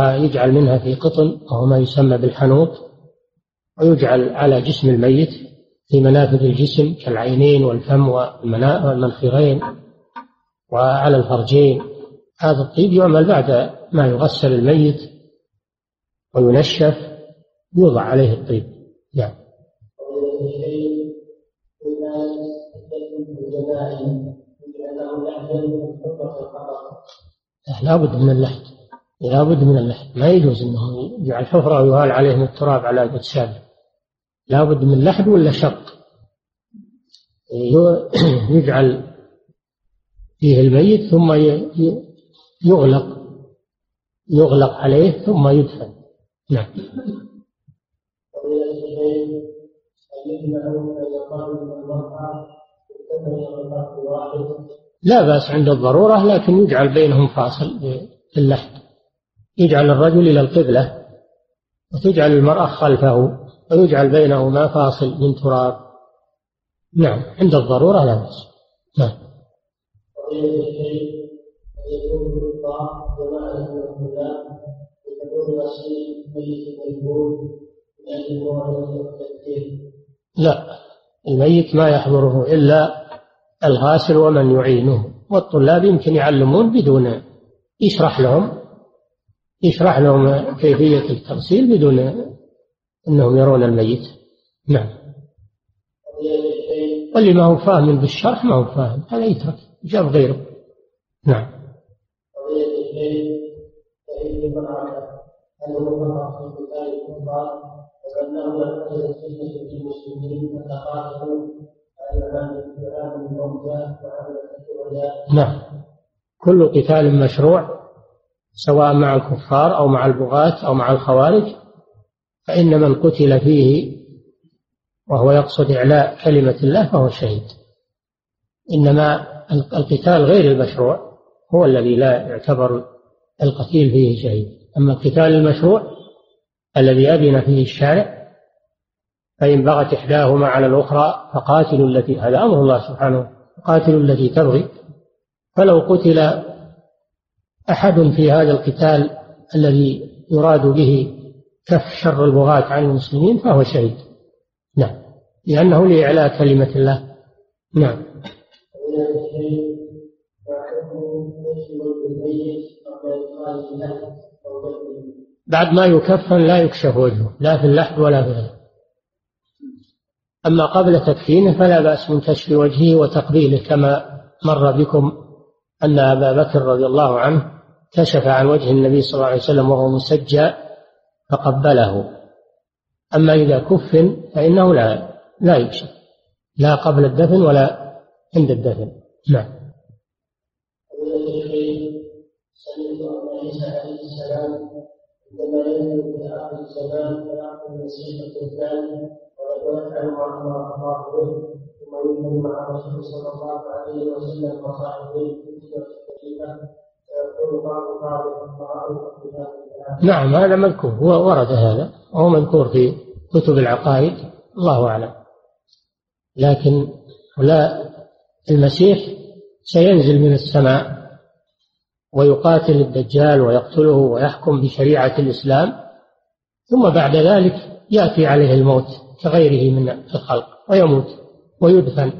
يجعل منها في قطن وهو ما يسمى بالحنوط ويجعل على جسم الميت في منافذ الجسم كالعينين والفم والمنخرين وعلى الفرجين. هذا الطيب يعمل بعد ما يغسل الميت وينشف يوضع عليه الطيب. نعم. لابد من اللحد. لابد من اللحد. ما يجوز انه يجعل حفرة ويهال عليهم التراب على اجساده لابد من لحد ولا شق. يجعل فيه الميت ثم يغلق يغلق عليه ثم يدفن. نعم. لا بأس عند الضرورة لكن يجعل بينهم فاصل في اللحد. يجعل الرجل إلى القبلة وتجعل المرأة خلفه ويجعل بينهما فاصل من تراب. نعم عند الضرورة لا بأس. نعم. لا الميت ما يحضره إلا الغاسل ومن يعينه والطلاب يمكن يعلمون بدون يشرح لهم يشرح لهم كيفية التغسيل بدون أنهم يرون الميت. نعم. واللي ما هو فاهم بالشرح ما هو فاهم هذا يترك جاب غيره. نعم. نعم. كل قتال مشروع سواء مع الكفار أو مع البغاة أو مع الخوارج فإن من قتل فيه وهو يقصد إعلاء كلمة الله فهو شهيد. إنما القتال غير المشروع هو الذي لا يعتبر القتيل فيه شهيد. أما القتال المشروع الذي أذن فيه الشارع فإن بغت إحداهما على الأخرى فقاتلوا التي هذا أمر الله سبحانه قاتلوا التي تبغي. فلو قتل أحد في هذا القتال الذي يراد به كف شر البغاة عن المسلمين فهو شهيد. نعم. لأنه لإعلاء كلمة الله. نعم. بعد ما يكفن لا يكشف وجهه لا في اللحد ولا في غيره أما قبل تكفينه فلا بأس من كشف وجهه وتقبيله كما مر بكم أن أبا بكر رضي الله عنه كشف عن وجه النبي صلى الله عليه وسلم وهو مسجى فقبله. أما إذا كفن فإنه لا لا يكشف لا قبل الدفن ولا عند الدفن. نعم. نعم هذا مذكور. هو ورد هذا وهو مذكور في كتب العقائد الله أعلم. لكن لا المسيح سينزل من السماء ويقاتل الدجال ويقتله ويحكم بشريعة الإسلام ثم بعد ذلك يأتي عليه الموت كغيره من الخلق ويموت ويدفن.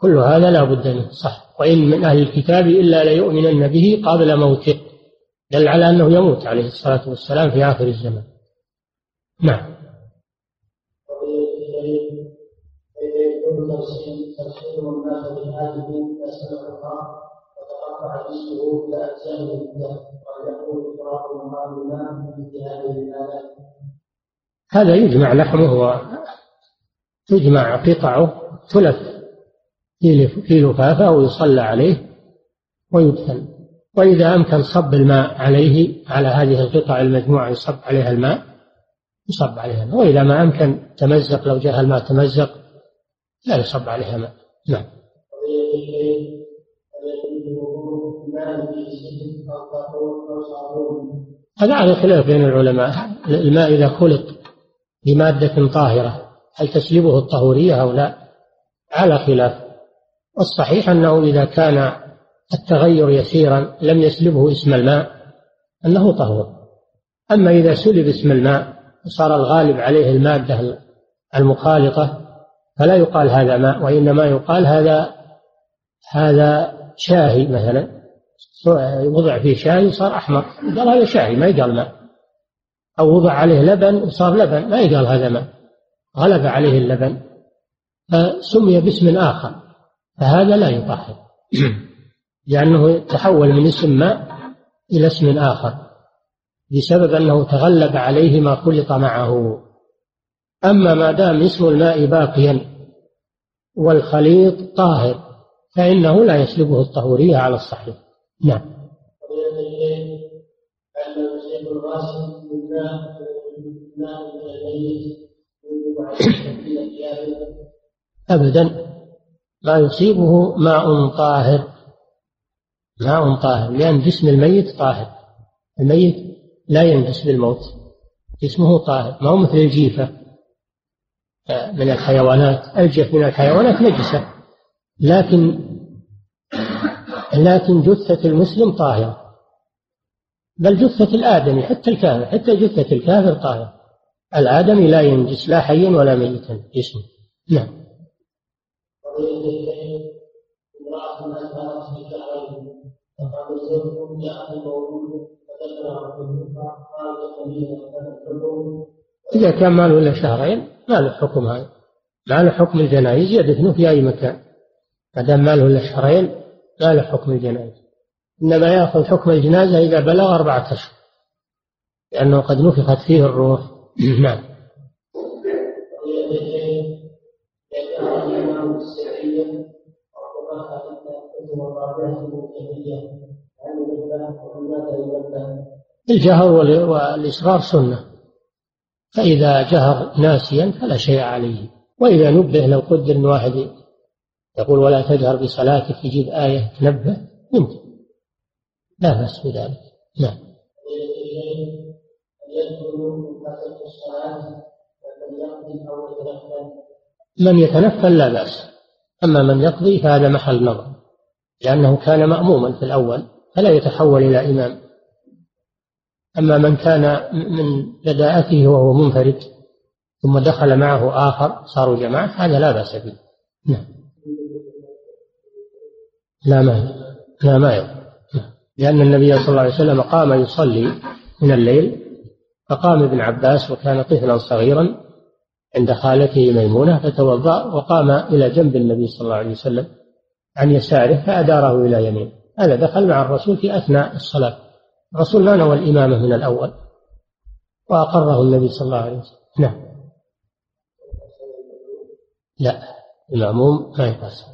كل هذا لا بد منه صح. وإن من أهل الكتاب إلا ليؤمنن به قبل موته دل على أنه يموت عليه الصلاة والسلام في آخر الزمان. نعم. هذا يجمع لحمه وتجمع قطعه تلف في لفافة أو يصلى عليه ويدفن. وإذا أمكن صب الماء عليه على هذه القطع المجموعة يصب عليها الماء يصب عليها الماء. وإذا ما أمكن تمزق لو جاء الماء تمزق لا يصب عليها ماء نعم. هذا على خلاف بين العلماء. الماء إذا خلط بمادة طاهرة هل تسلبه الطهورية أو لا؟ على خلاف. والصحيح أنه إذا كان التغير يسيرا لم يسلبه اسم الماء أنه طهور. أما إذا سلب اسم الماء وصار الغالب عليه المادة المخالطة فلا يقال هذا ماء وإنما يقال هذا هذا شاهي مثلا. وضع فيه شاي وصار أحمر. قال هذا شاهي ما يقال ماء. أو وضع عليه لبن وصار لبن ما يقال هذا ماء. غلب عليه اللبن. فسمي باسم آخر. فهذا لا يطهر. لأنه تحول من اسم ماء إلى اسم آخر. بسبب أنه تغلب عليه ما خلط معه. أما ما دام اسم الماء باقيا والخليط طاهر فإنه لا يسلبه الطهورية على الصحيح. نعم. أبدا. ما يصيبه ماء طاهر. ماء طاهر. لأن جسم الميت طاهر. الميت لا ينجس بالموت. جسمه طاهر. ما هو مثل الجيفة. آه، من الحيوانات. الجف من الحيوانات نجسة. لكن لكن جثة المسلم طاهرة. بل جثة الآدمي حتى الكافر حتى جثة الكافر طاهرة. الآدمي لا ينجس لا حيا ولا ميتا. جسمه. نعم. إذا كان ما له إلا شهرين ما له حكم هذا. ما له حكم الجنائز يدفنه في أي مكان. ما دام ما له إلا شهرين ما له حكم الجنائز إنما يأخذ حكم الجنازة إذا بلغ أربعة أشهر لأنه قد نفخت فيه الروح. نعم. الجهر والإصرار سنة. فإذا جهر ناسيا فلا شيء عليه. وإذا نبه لو قدر أن واحد يقول ولا تجهر بصلاتك يجيب آية تنبه يمكن لا بأس بذلك. نعم. من يتنفل لا بأس. أما من يقضي فهذا محل نظر. لأنه كان مأموما في الأول فلا يتحول إلى إمام. أما من كان من بداءته وهو منفرد ثم دخل معه آخر صاروا جماعة هذا لا بأس به. نعم. لا ما لا ما يضر. لأن النبي صلى الله عليه وسلم قام يصلي من الليل فقام ابن عباس وكان طفلا صغيرا عند خالته ميمونة فتوضأ وقام إلى جنب النبي صلى الله عليه وسلم عن يساره فأداره إلى يمينه هذا دخل مع الرسول في أثناء الصلاة. الرسول ما نوى الإمامة من الأول. وأقره النبي صلى الله عليه وسلم. نعم. لا. المأموم ما يقاس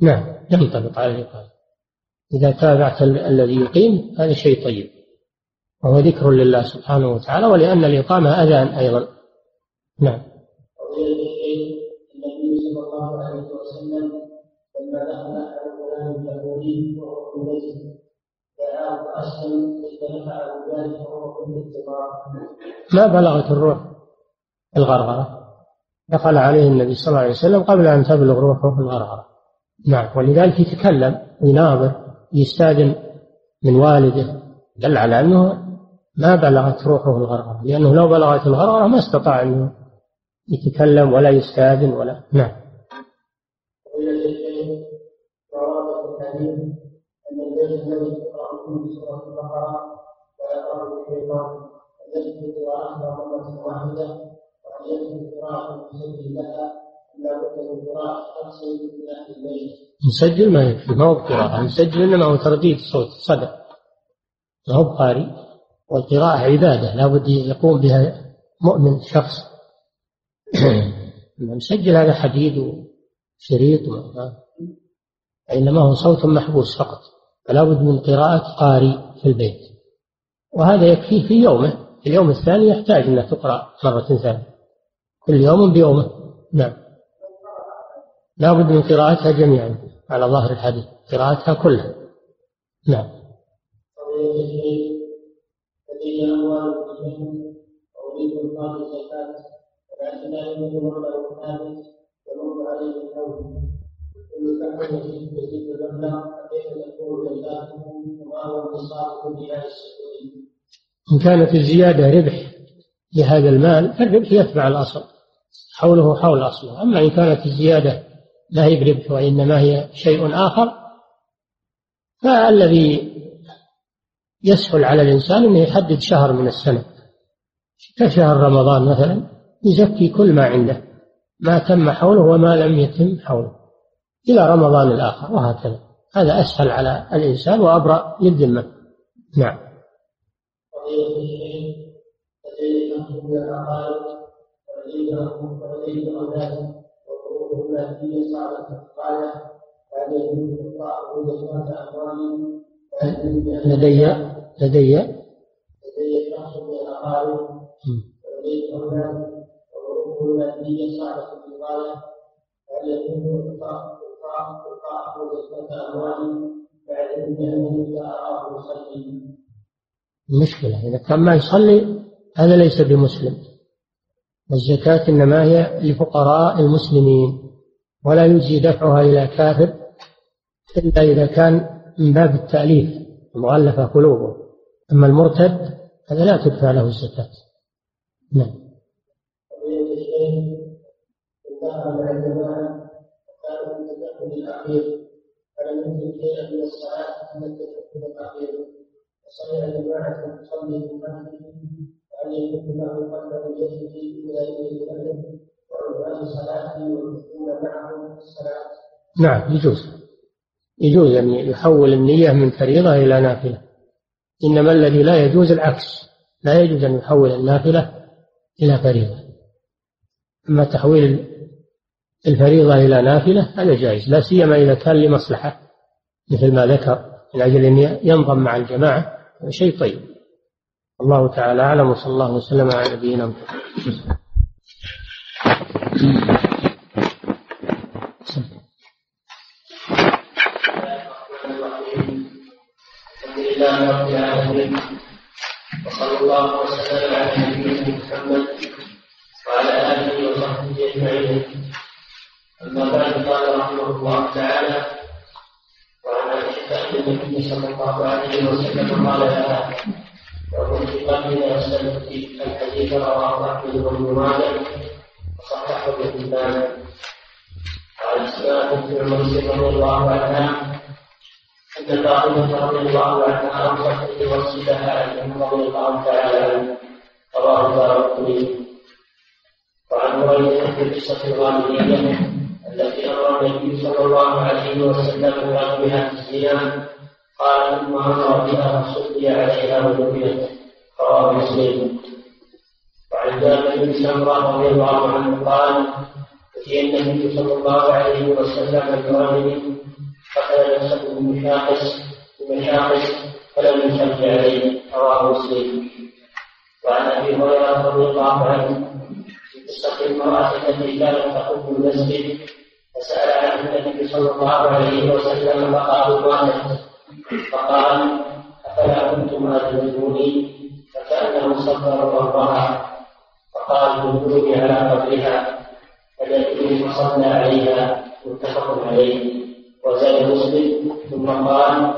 نعم ينطبق على الإقامة. إذا تابعت الذي يقيم هذا شيء طيب. وهو ذكر لله سبحانه وتعالى ولأن الإقامة أذان أيضا. نعم. عليه ما بلغت الروح الغرغرة. دخل عليه النبي صلى الله عليه وسلم قبل أن تبلغ روحه في الغرغرة. نعم ولذلك يتكلم يناظر يستاذن من والده دل على أنه ما بلغت روحه الغرغرة لأنه لو بلغت الغرغرة ما استطاع انه يتكلم ولا يستاذن ولا. نعم. لها قراءة. نسجل ما يكفي ما هو بقراءة. نسجل إنما هو ترديد صوت صدى. ما هو بقاري والقراءة عبادة لا بد يقوم بها مؤمن شخص. نسجل هذا حديد وشريط إنما هو صوت محبوس فقط. فلا بد من قراءة قارئ في البيت. وهذا يكفيه في يومه. في اليوم الثاني يحتاج أنها تقرأ مرة ثانية. كل يوم بيومه. نعم. لا بد من قراءتها جميعا على ظاهر الحديث قراءتها كلها. نعم. إن كانت الزيادة ربح لهذا المال فالربح يتبع الأصل حوله حول أصله. أما إن كانت الزيادة لا هي بربح وإنما هي شيء آخر فالذي يسهل على الإنسان أنه يحدد شهر من السنة كشهر رمضان مثلا يزكي كل ما عنده ما تم حوله وما لم يتم حوله إلى رمضان الآخر وهكذا هذا أسهل على الإنسان وأبرأ للذمة نعم لدي لدي؟ لدي شخص من الأقارب ولدي أولاد وظروفه المادية صعبة إلقاء زكاة أموالي بعد أنني لا أراه يصلي. مشكلة. إذا كان ما يصلي هذا ليس بمسلم. الزكاة إنما هي لفقراء المسلمين. ولا يجزي دفعها إلى كافر إلا إذا كان من باب التأليف المؤلفة قلوبه. أما المرتد هذا لا تدفع له الزكاة. نعم. فلم يكن شيئا من الصلاة أن التشهد وصلى نعم يجوز. يجوز أن يحول النية من فريضة إلى نافلة. إنما الذي لا يجوز العكس. لا يجوز أن يحول النافلة إلى فريضة. أما تحويل الفريضة إلى نافلة هذا جائز. لا سيما إذا كان لمصلحة مثل ما ذكر من أجل أن ينضم مع الجماعة. شيء طيب. الله تعالى أعلم وصلى الله وسلم على نبينا محمد. وصلى الله وسلم على نبينا محمد وعلى اله وصحبه اجمعين اما بعد قال رحمه الله تعالى وعن عائشه النبي صلى الله عليه وسلم. قال لها وكنت قبل سلمت الحديث رواه احمد بن مالك وصححه ابن حبان قال اسماء بن عمر رضي الله عنها. أن فاطمة رضي الله عنها أوصت لوصلها عنه رضي الله تعالى عنه رواه الدارقطني وعن هريرة في قصة الغامدية التي أمر النبي صلى الله عليه وسلم بها الزنا قال ثم أمر بها فصلي عليها ودفنت رواه مسلم. وعن جابر بن سمرة رضي الله عنه قال أتي النبي صلى الله عليه وسلم برجل حتى نفسه بمشاقص بمشاقص فلم يصلي عليه. رواه مسلم. وعن أبي هريرة رضي الله عنه في قصة المراه التي كانت تقوم المسجد فسأل عنها النبي صلى الله عليه وسلم فقالوا ماتت؟ فقال أفلا كنتم أدركوني؟ فكأنه صبر ربها فقال دلوني على قبرها فدلوني فصلى عليها متفق عليه. وزاد مسلم ثم قال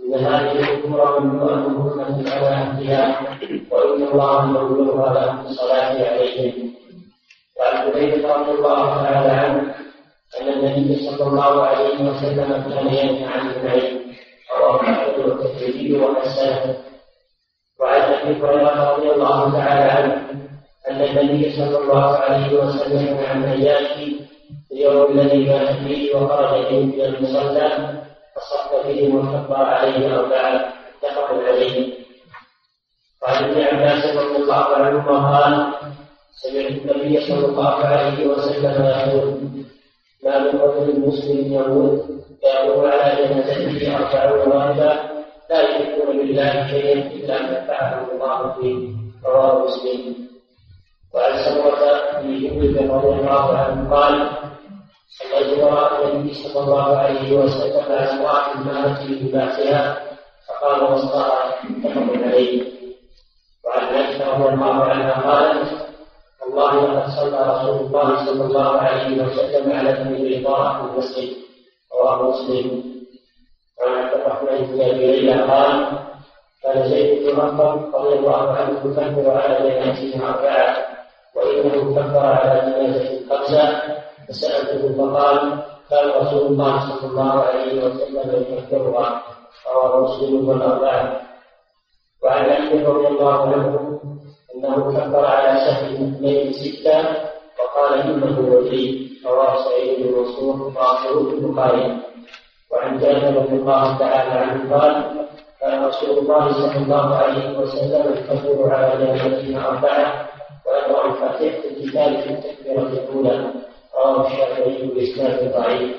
إن هذه الأمور ممنوعة على أهلها وإن الله يغفرها لهم بالصلاة عليهم. وعن حذيفة رضي الله تعالى عنه أن النبي صلى الله عليه وسلم كان ينهى عن النعيم رواه أحمد والترمذي وحسنه وعن أبي هريرة رضي الله تعالى عنه أن النبي صلى الله عليه وسلم عن نجاشي اليوم الذي مات فيه وخرج فيه من المصلى فصف فيه وكبر عليه أربعة متفق عليه. وعن ابن عباس رضي الله عنهما قال سمعت النبي صلى الله عليه وسلم يقول ما من رجل مسلم يموت يمر على جنازته أربعون راكبا لا يشركون بالله شيئا إلا ما فعله الله فيه. رواه مسلم. وعن سمرة بن جبل رضي الله عنه قال صليت وراء النبي صلى الله عليه وسلم على امرأة ماتت في لباسها فقال وسطها متفق عليه. وعن عائشة رضي الله عنها قالت والله لقد صلى رسول الله صلى الله عليه وسلم على ابن بيضاء في المسجد رواه مسلم وعن عبد الرحمن بن أبي ليلى قال كان زيد بن ارقم رضي الله عنه يكبر على جنازته اربعه وإنه كبر على جنازه خمسه فسألته فقال كان رسول الله صلى الله عليه وسلم يذكرها رواه مسلم والأربعة. وعن علي رضي الله عنه أنه كبر على سهم اثنين ستة فقال إنه وجيه رواه سعيد بن منصور وأخوه البخاري وعن جابر بن الله تعالى عنه قال كان رسول الله صلى الله عليه وسلم يكبر على جنازتنا أربعة ويقرأ فاتحة الكتاب في التكبيرة الأولى رواه الشافعي بإسناد ضعيف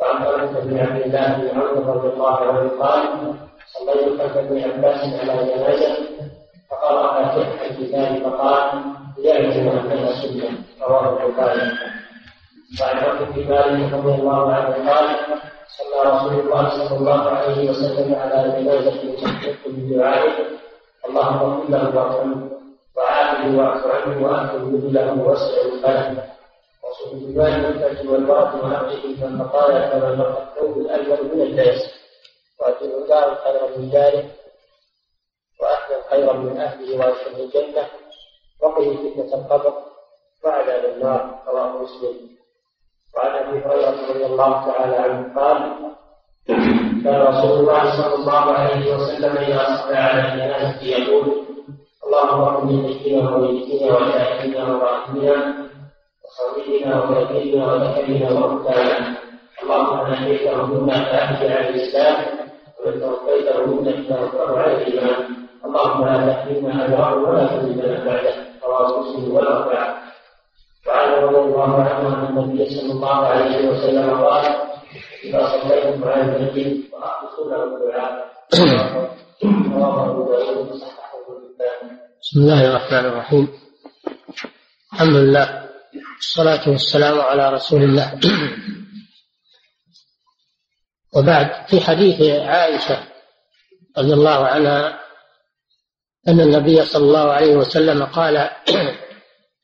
وعن طلحة بن عبد الله بن عمرو رضي الله عنه قال صليت خلف ابن عباس على جنازة فقرأ فاتحة الكتاب فقال يعلم أنها سنة رواه البخاري وعن عبد بن مالك رضي الله عنه قال صلى رسول الله صلى الله عليه وسلم على جنازة تحقق بدعائه اللهم اغفر له وارحمه وعافه واعف واكرم له واسع الخلق وصف الجبال والفجر والبرد وأبعده فالبقايا كما نقى الثوب الألون من الليس وأتي الدار خيرا من داره وأهلا خيرا من أهله وأشهد الجنة. وقه فتنة القبر. وعذاب النار. رواه مسلم. وعن أبي هريرة رضي الله تعالى عنه قال كان رسول الله صلى الله عليه وسلم إذا صلى على الجنازه يقول اللهم اغفر لشيخنا وميتنا وشاهدنا وراحمنا وصغيرنا وكبيرنا وذكرنا وانثانا اللهم من اهديته منا فاهدي على الإسلام ومن توفيته منا فتوفه على الإيمان. اللهم لا تحرمنا اجره ولا تزيدنا بعده. رواه مسلم والاربعه وعن رضي الله عنه أن النبي صلى الله عليه وسلم قال إذا صليتم على المسجد فاخلصوا له الدعاء. رواه بسم الله الرحمن الرحيم. الحمد لله. والصلاة والسلام على رسول الله. وبعد في حديث عائشة رضي الله عنها أن النبي صلى الله عليه وسلم قال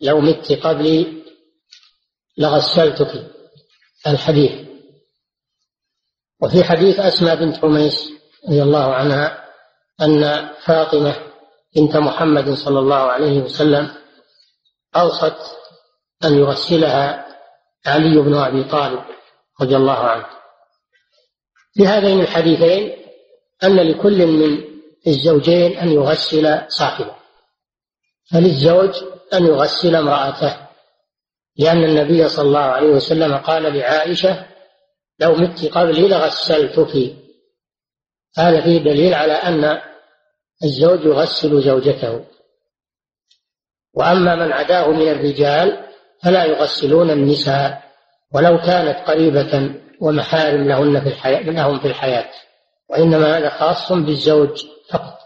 لو مت قبلي لغسلتك. الحديث. وفي حديث أسماء بنت عميس رضي الله عنها أن فاطمة بنت محمد صلى الله عليه وسلم أوصت أن يغسلها علي بن أبي طالب رضي الله عنه. في هذين الحديثين أن لكل من الزوجين أن يغسل صاحبه فللزوج أن يغسل امرأته لأن النبي صلى الله عليه وسلم قال لعائشة لو مت قبلي لغسلتك. هذا فيه دليل على أن الزوج يغسل زوجته. وأما من عداه من الرجال فلا يغسلون النساء ولو كانت قريبة ومحارم لهن في الحياة لهم في الحياة. وإنما هذا خاص بالزوج فقط.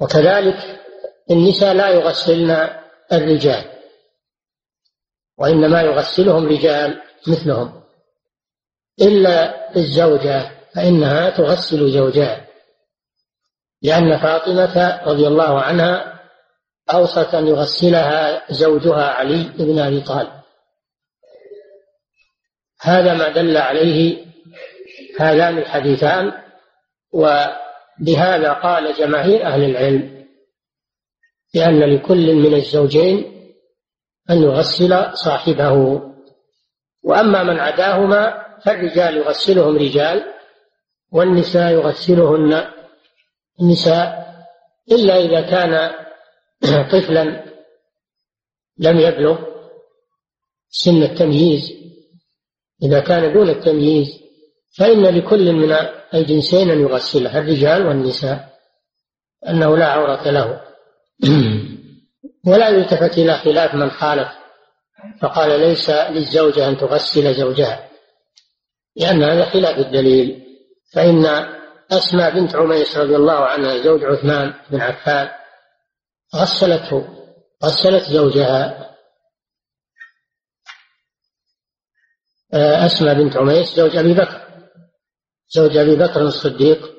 وكذلك النساء لا يغسلن الرجال وإنما يغسلهم رجال مثلهم. إلا الزوجة فإنها تغسل زوجها. لأن فاطمة رضي الله عنها أوصت أن يغسلها زوجها علي بن أبي طالب. هذا ما دل عليه هذان الحديثان وبهذا قال جماهير أهل العلم لأن لكل من الزوجين أن يغسل صاحبه. وأما من عداهما فالرجال يغسلهم رجال والنساء يغسلهن النساء إلا إذا كان طفلا لم يبلغ سن التمييز. إذا كان دون التمييز فإن لكل من الجنسين أن يغسله الرجال والنساء أنه لا عورة له. ولا يلتفت إلى خلاف من خالف فقال ليس للزوجة أن تغسل زوجها لأن هذا خلاف الدليل. فإن أسماء بنت عميس رضي الله عنها زوج عثمان بن عفان غسلته غسلت زوجها. آه، أسماء بنت عميس زوج أبي بكر زوج أبي بكر الصديق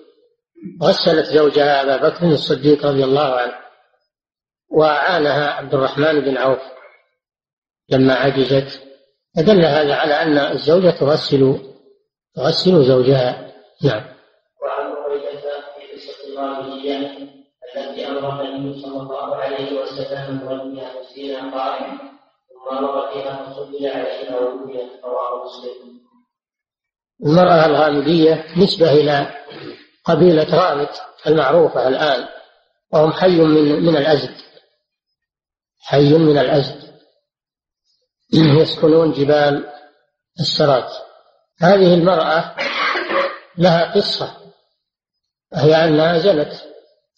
غسلت زوجها أبا بكر الصديق رضي الله عنه وعانها عبد الرحمن بن عوف لما عجزت. فدل هذا على أن الزوجة تغسل تغسل زوجها. نعم. الله التي أمر النبي صلى الله عليه وسلم بغسلها مسكينا قائما ثم أمر فيها فصلي عليها وبنيت رواه مسلم. المرأة الغامدية نسبة إلى قبيلة غامد المعروفة الآن وهم حي من من الأزد. حي من الأزد. يسكنون جبال السرات. هذه المرأة لها قصة هي أنها زنت.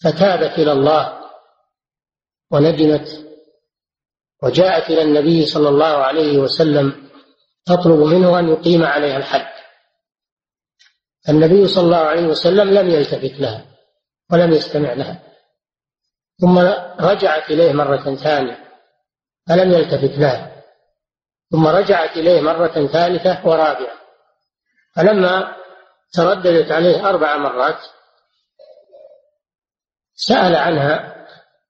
فتابت إلى الله وندمت وجاءت إلى النبي صلى الله عليه وسلم تطلب منه أن يقيم عليها الحد النبي صلى الله عليه وسلم لم يلتفت لها ولم يستمع لها ثم رجعت إليه مرة ثانية فلم يلتفت لها ثم رجعت إليه مرة ثالثة ورابعة فلما ترددت عليه أربع مرات سأل عنها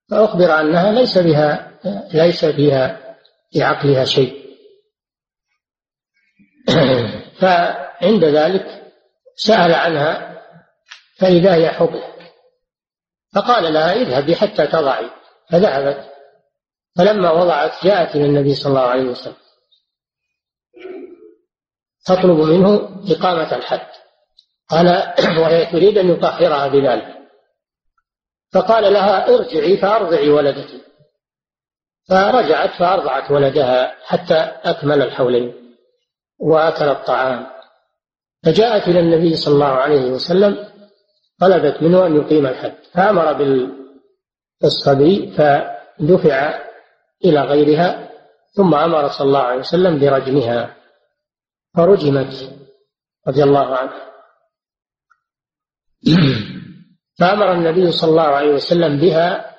فأخبر أنها ليس بها ليس فيها في عقلها شيء. فعند ذلك سأل عنها فإذا هي حبل فقال لها اذهبي حتى تضعي. فذهبت. فلما وضعت جاءت إلى النبي صلى الله عليه وسلم. تطلب منه إقامة الحد. قال وهي تريد أن يطهرها بذلك. فقال لها ارجعي فأرضعي ولدك فرجعت فأرضعت ولدها حتى أكمل الحولين وأكل الطعام. فجاءت إلى النبي صلى الله عليه وسلم طلبت منه أن يقيم الحد فأمر بالصبي فدفع إلى غيرها ثم أمر صلى الله عليه وسلم برجمها. فرجمت رضي الله عنها. فأمر النبي صلى الله عليه وسلم بها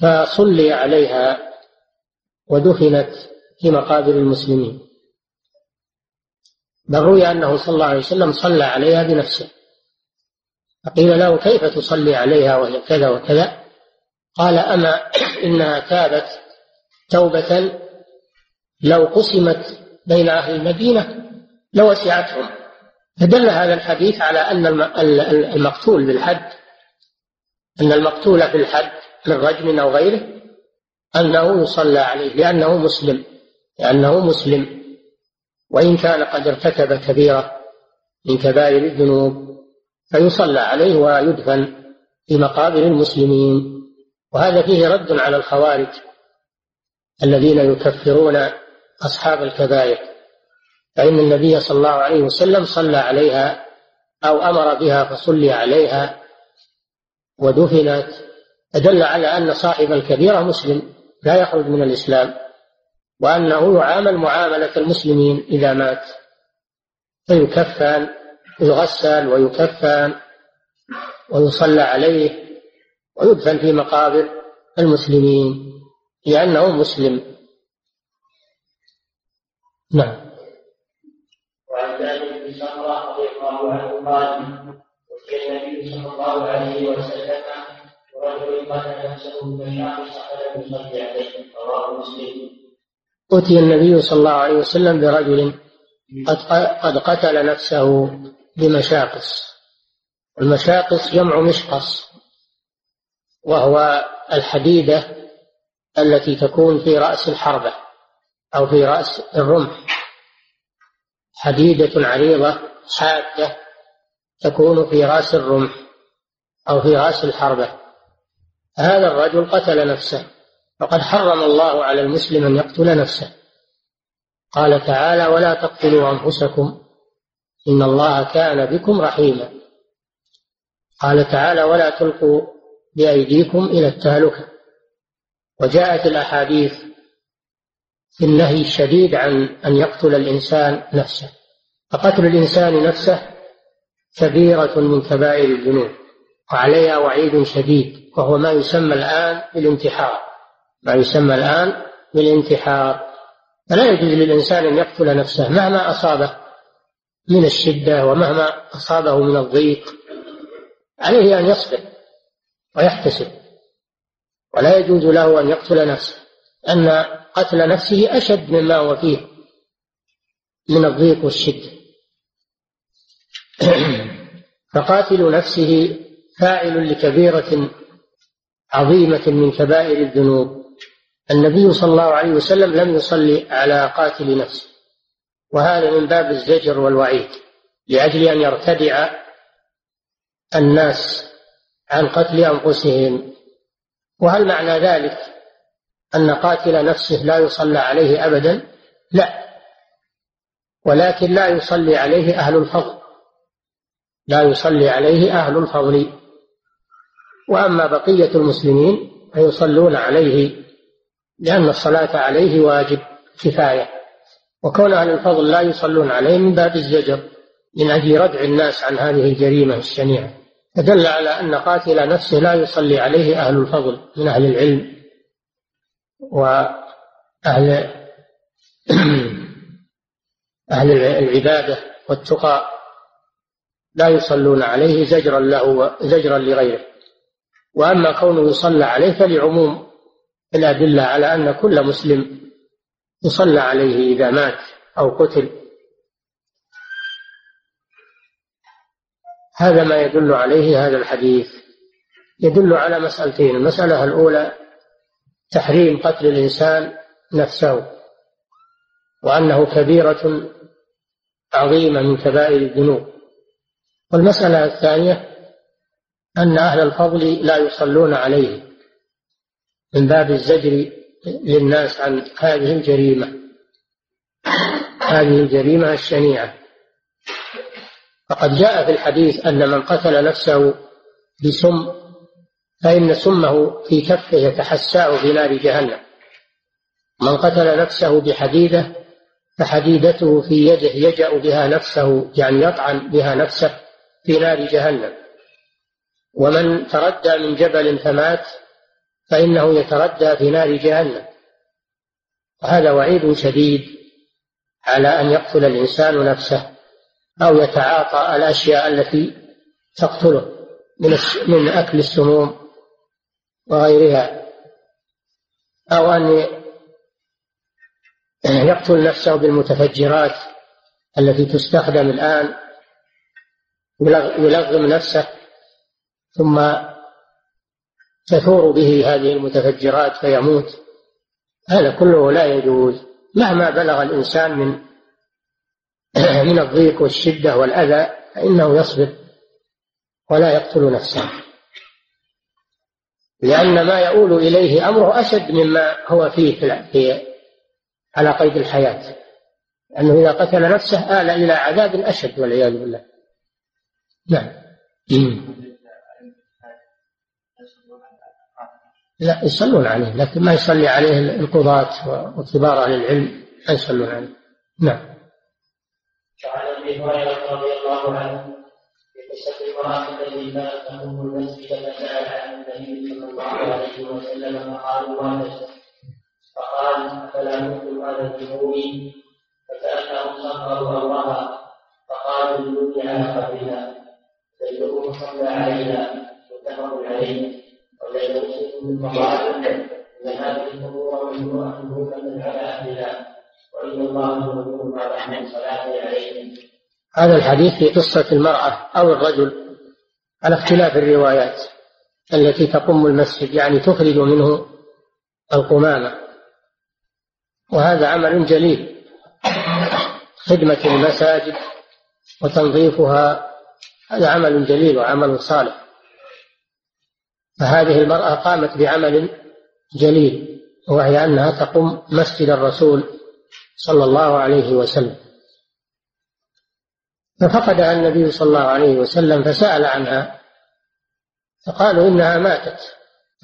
فصلي عليها ودفنت في مقابر المسلمين. بل روي أنه صلى الله عليه وسلم صلى عليها بنفسه. فقيل له كيف تصلي عليها وهي كذا وكذا؟ قال أما إنها تابت توبة لو قسمت بين أهل المدينة لوسعتهم. فدل هذا الحديث على أن المقتول بالحد أن المقتول في الحد من رجم أو غيره أنه يصلى عليه لأنه مسلم لأنه مسلم. وإن كان قد ارتكب كبيرة من كبائر الذنوب فيصلى عليه ويدفن في مقابر المسلمين. وهذا فيه رد على الخوارج الذين يكفرون أصحاب الكبائر. فإن النبي صلى الله عليه وسلم صلى عليها أو أمر بها فصلي عليها ودفنت أدل على أن صاحب الكبيرة مسلم لا يخرج من الإسلام وأنه يعامل معاملة المسلمين إذا مات فيكفن يغسل ويكفن ويصلى عليه ويدفن في مقابر المسلمين لأنه مسلم. نعم. قال وفي النبي صلى الله عليه وسلم ورجل قتل نفسه فشاخص فلم يصلي عليه رواه مسلم أتي النبي صلى الله عليه وسلم برجل قد قد قتل نفسه بمشاقص. المشاقص جمع مشقص وهو الحديدة التي تكون في رأس الحربة أو في رأس الرمح. حديدة عريضة حادة تكون في رأس الرمح أو في رأس الحربة. هذا الرجل قتل نفسه. فقد حرم الله على المسلم أن يقتل نفسه. قال تعالى ولا تقتلوا أنفسكم. إن الله كان بكم رحيما. قال تعالى ولا تلقوا بأيديكم إلى التهلكة. وجاءت الأحاديث في النهي الشديد عن أن يقتل الإنسان نفسه. فقتل الإنسان نفسه كبيرة من كبائر الذنوب وعليها وعيد شديد وهو ما يسمى الآن بالانتحار. ما يسمى الآن بالانتحار. فلا يجوز للإنسان أن يقتل نفسه مهما أصابه من الشدة ومهما أصابه من الضيق. عليه أن يصبر ويحتسب. ولا يجوز له أن يقتل نفسه أن قتل نفسه أشد مما هو فيه من الضيق والشدة. فقاتل نفسه فاعل لكبيرة عظيمة من كبائر الذنوب. النبي صلى الله عليه وسلم لم يصلي على قاتل نفسه وهذا من باب الزجر والوعيد لأجل أن يرتدع الناس عن قتل أنفسهم. وهل معنى ذلك أن قاتل نفسه لا يصلى عليه أبدا؟ لا ولكن لا يصلي عليه أهل الفضل. لا يصلي عليه أهل الفضل. وأما بقية المسلمين فيصلون عليه لأن الصلاة عليه واجب كفاية. وكون أهل الفضل لا يصلون عليه من باب الزجر من أجل ردع الناس عن هذه الجريمة الشنيعة. فدل على أن قاتل نفسه لا يصلي عليه أهل الفضل من أهل العلم. وأهل أهل العبادة والتقى لا يصلون عليه زجرا له زجرا لغيره. وأما كونه يصلى عليه فلعموم الأدلة على أن كل مسلم يصلى عليه إذا مات أو قتل. هذا ما يدل عليه هذا الحديث. يدل على مسألتين المسألة الأولى تحريم قتل الإنسان نفسه وأنه كبيرة عظيمة من كبائر الذنوب. والمسألة الثانية أن أهل الفضل لا يصلون عليه من باب الزجر للناس عن هذه الجريمة. هذه الجريمة الشنيعة. فقد جاء في الحديث أن من قتل نفسه بسم فإن سمه في كفه يتحساه في نار جهنم. من قتل نفسه بحديدة فحديدته في يده يجأ بها نفسه يعني يطعن بها نفسه. في نار جهنم. ومن تردى من جبل فمات فإنه يتردى في نار جهنم. وهذا وعيد شديد على أن يقتل الإنسان نفسه أو يتعاطى الأشياء التي تقتله من من أكل السموم وغيرها. أو أن يقتل نفسه بالمتفجرات التي تستخدم الآن يلغم نفسه ثم تثور به هذه المتفجرات فيموت. هذا كله لا يجوز. مهما بلغ الإنسان من من الضيق والشدة والأذى فإنه يصبر ولا يقتل نفسه. لأن ما يؤول إليه أمره أشد مما هو فيه في على قيد الحياة. لأنه إذا قتل نفسه آل إلى عذاب أشد والعياذ بالله. نعم لا يصلون عليه لكن ما يصلي عليه القضاة وكبار أهل العلم ما يصلون عليه. نعم. وعن أبي هريرة رضي الله عنه في قصة المراه التي كانت تقوم المسجد فسال عن النبي صلى الله عليه وسلم فقالوا ماتت فقال أفلا مثل هذا الذنوب فكانهم صغروا أمرها فقالوا دلوني على قبرها فإنه صلى عليه ان هذه اهلها وإن الله عليهم. هذا الحديث في قصة المرأة أو الرجل على اختلاف الروايات التي تقم المسجد يعني تخرج منه القمامة. وهذا عمل جليل. خدمة المساجد وتنظيفها هذا عمل جليل وعمل صالح. فهذه المرأة قامت بعمل جليل وهي أنها تقوم مسجد الرسول صلى الله عليه وسلم. ففقدها النبي صلى الله عليه وسلم فسأل عنها فقالوا إنها ماتت.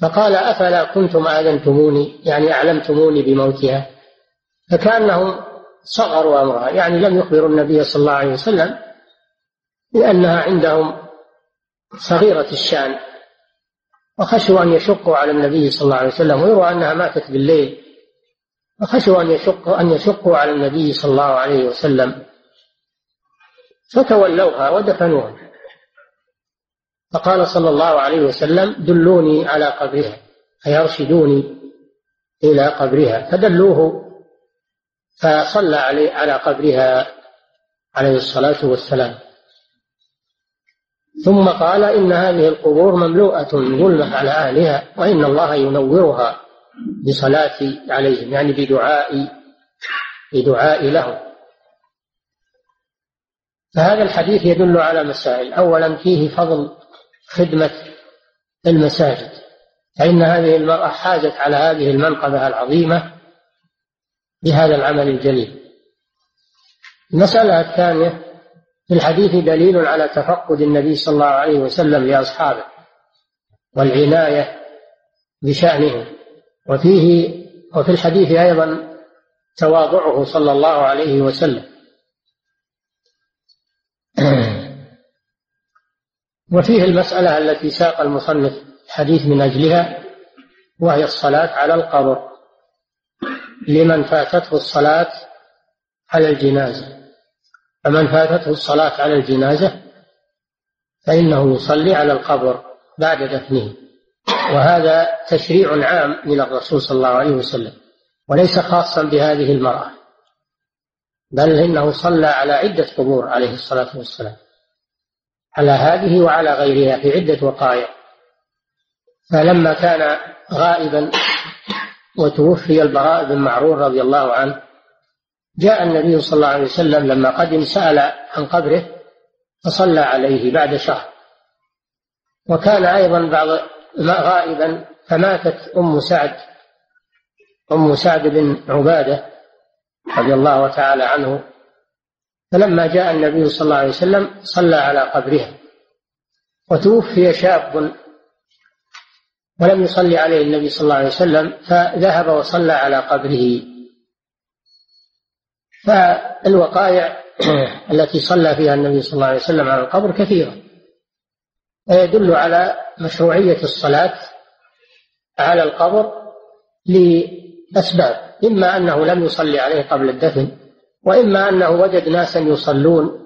فقال أفلا كنتم آذنتموني؟ يعني أعلمتموني بموتها؟ فكأنهم صغروا أمرها يعني لم يخبروا النبي صلى الله عليه وسلم لأنها عندهم صغيرة الشأن وخشوا أن يشقوا على النبي صلى الله عليه وسلم ويروى أنها ماتت بالليل وخشوا أن يشقوا أن يشقوا على النبي صلى الله عليه وسلم. فتولوها ودفنوها. فقال صلى الله عليه وسلم دلوني على قبرها أي أرشدوني إلى قبرها. فدلوه فصلى عليه على قبرها عليه الصلاة والسلام. ثم قال إن هذه القبور مملوءة ظلمة على أهلها وإن الله ينورها بصلاة عليهم يعني بدعاء بدعاء لهم. فهذا الحديث يدل على مسائل. أولا فيه فضل خدمة المساجد فإن هذه المرأة حازت على هذه المنقبة العظيمة بهذا العمل الجليل. المسألة الثانية في الحديث دليل على تفقد النبي صلى الله عليه وسلم لأصحابه والعناية بشأنهم وفيه وفي الحديث أيضا تواضعه صلى الله عليه وسلم. وفيه المسألة التي ساق المصنف الحديث من أجلها وهي الصلاة على القبر. لمن فاتته الصلاة على الجنازة. فمن فاتته الصلاة على الجنازة فإنه يصلي على القبر بعد دفنه. وهذا تشريع عام من الرسول صلى الله عليه وسلم وليس خاصا بهذه المرأة بل إنه صلى على عدة قبور عليه الصلاة والسلام على هذه وعلى غيرها في عدة وقائع. فلما كان غائبا وتوفي البراء بن معرور رضي الله عنه جاء النبي صلى الله عليه وسلم لما قدم سأل عن قبره فصلى عليه بعد شهر. وكان أيضا بعض غائبا فماتت أم سعد أم سعد بن عبادة رضي الله تعالى عنه. فلما جاء النبي صلى الله عليه وسلم صلى على قبرها. وتوفي شاب ولم يصلي عليه النبي صلى الله عليه وسلم فذهب وصلى على قبره. فالوقائع التي صلى فيها النبي صلى الله عليه وسلم على القبر كثيرة. ويدل على مشروعية الصلاة على القبر لأسباب إما أنه لم يصلي عليه قبل الدفن وإما أنه وجد ناسا يصلون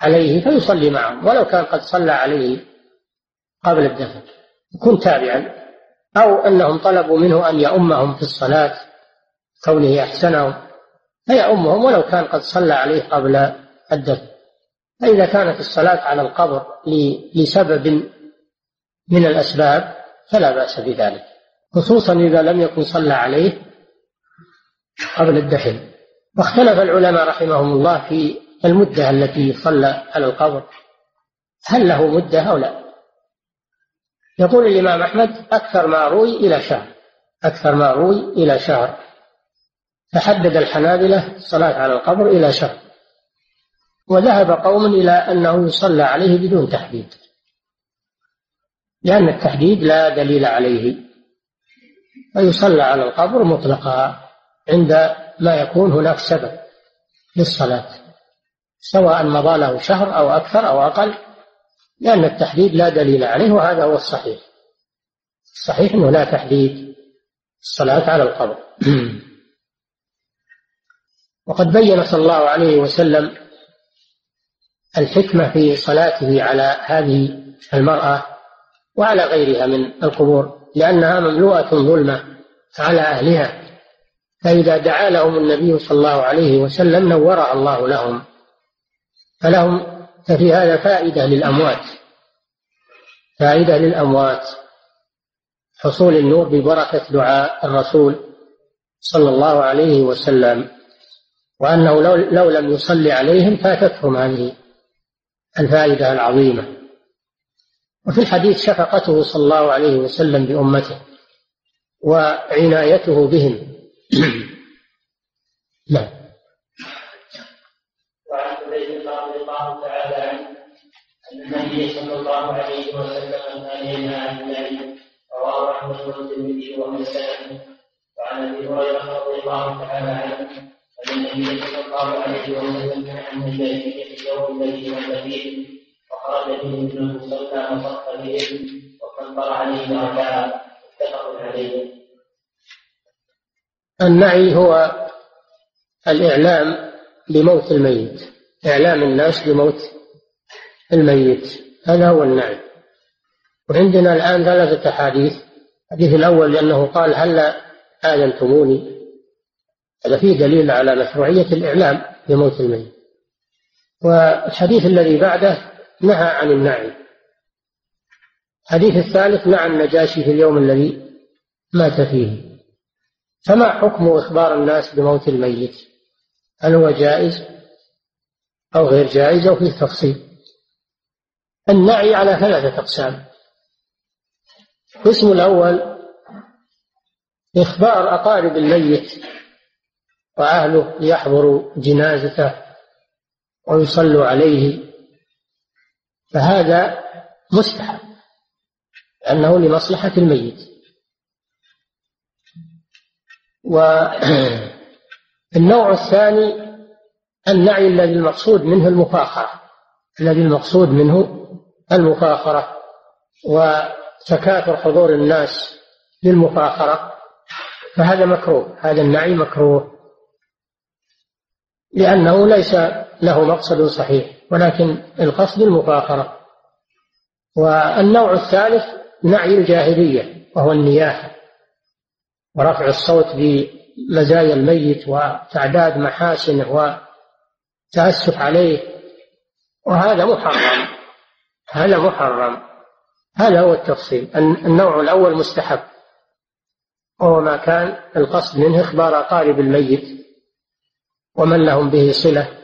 عليه فيصلي معهم ولو كان قد صلى عليه قبل الدفن. يكون تابعا. أو أنهم طلبوا منه أن يؤمهم في الصلاة كونه أحسنهم. فيؤمهم ولو كان قد صلى عليه قبل الدفن. فإذا كانت الصلاة على القبر لسبب من الأسباب فلا بأس بذلك خصوصا إذا لم يكن صلى عليه قبل الدفن. واختلف العلماء رحمهم الله في المدة التي صلى على القبر. هل له مدة أو لا؟ يقول الإمام أحمد أكثر ما روي إلى شهر أكثر ما روي إلى شهر. فحدد الحنابلة الصلاة على القبر إلى شهر وذهب قوم إلى أنه يصلى عليه بدون تحديد. لأن التحديد لا دليل عليه. فيصلى على القبر مطلقا عند ما يكون هناك سبب للصلاة. سواء مضى له شهر أو أكثر أو أقل. لأن التحديد لا دليل عليه وهذا هو الصحيح. الصحيح أنه لا تحديد الصلاة على القبر. وقد بين صلى الله عليه وسلم الحكمة في صلاته على هذه المرأة وعلى غيرها من القبور لأنها مملوءة ظلمة على أهلها. فإذا دعا لهم النبي صلى الله عليه وسلم نورها الله لهم. فلهم ففي هذا فائدة للأموات. فائدة للأموات. حصول النور ببركة دعاء الرسول صلى الله عليه وسلم. وأنه لو, لو لم يصلي عليهم فاتتهم هذه الفائدة العظيمة. وفي الحديث شفقته صلى الله عليه وسلم بأمته وعنايته بهم. نعم. وعن حذيفه رضي الله تعالى عنه أن النبي صلى الله عليه وسلم كان ينهى عن النعيم رواه أحمد والترمذي والنسائي وعن أبي هريرة رضي الله تعالى عنه النبي صلى الله عليه وسلم عن الجاهليه في اليوم الذي مات فيه وخرج فيه ابن المصلى وصف بهم وكبر عليه ركعه متفق عليه النعي هو الإعلام بموت الميت إعلام الناس بموت الميت هذا هو النعي. وعندنا الآن ثلاثة أحاديث الحديث الأول لأنه قال هل آذنتموني؟ هذا فيه دليل على مشروعية الإعلام بموت الميت. والحديث الذي بعده نهى عن النعي. الحديث الثالث نعى النجاشي في اليوم الذي مات فيه. فما حكم إخبار الناس بموت الميت؟ هل هو جائز أو غير جائز أو فيه تفصيل؟ النعي على ثلاثة أقسام. القسم الأول إخبار أقارب الميت وأهله ليحضروا جنازته ويصلوا عليه فهذا مستحب لأنه لمصلحة الميت. والنوع الثاني النعي الذي المقصود منه المفاخرة الذي المقصود منه المفاخرة وتكاثر حضور الناس للمفاخرة فهذا مكروه هذا النعي مكروه. لأنه ليس له مقصد صحيح ولكن القصد المفاخرة. والنوع الثالث نعي الجاهلية وهو النياحة. ورفع الصوت بمزايا الميت وتعداد محاسنه وتأسف عليه. وهذا محرم هذا محرم. هذا هو التفصيل. النوع الأول مستحب وهو ما كان القصد منه إخبار أقارب الميت. ومن لهم به صلة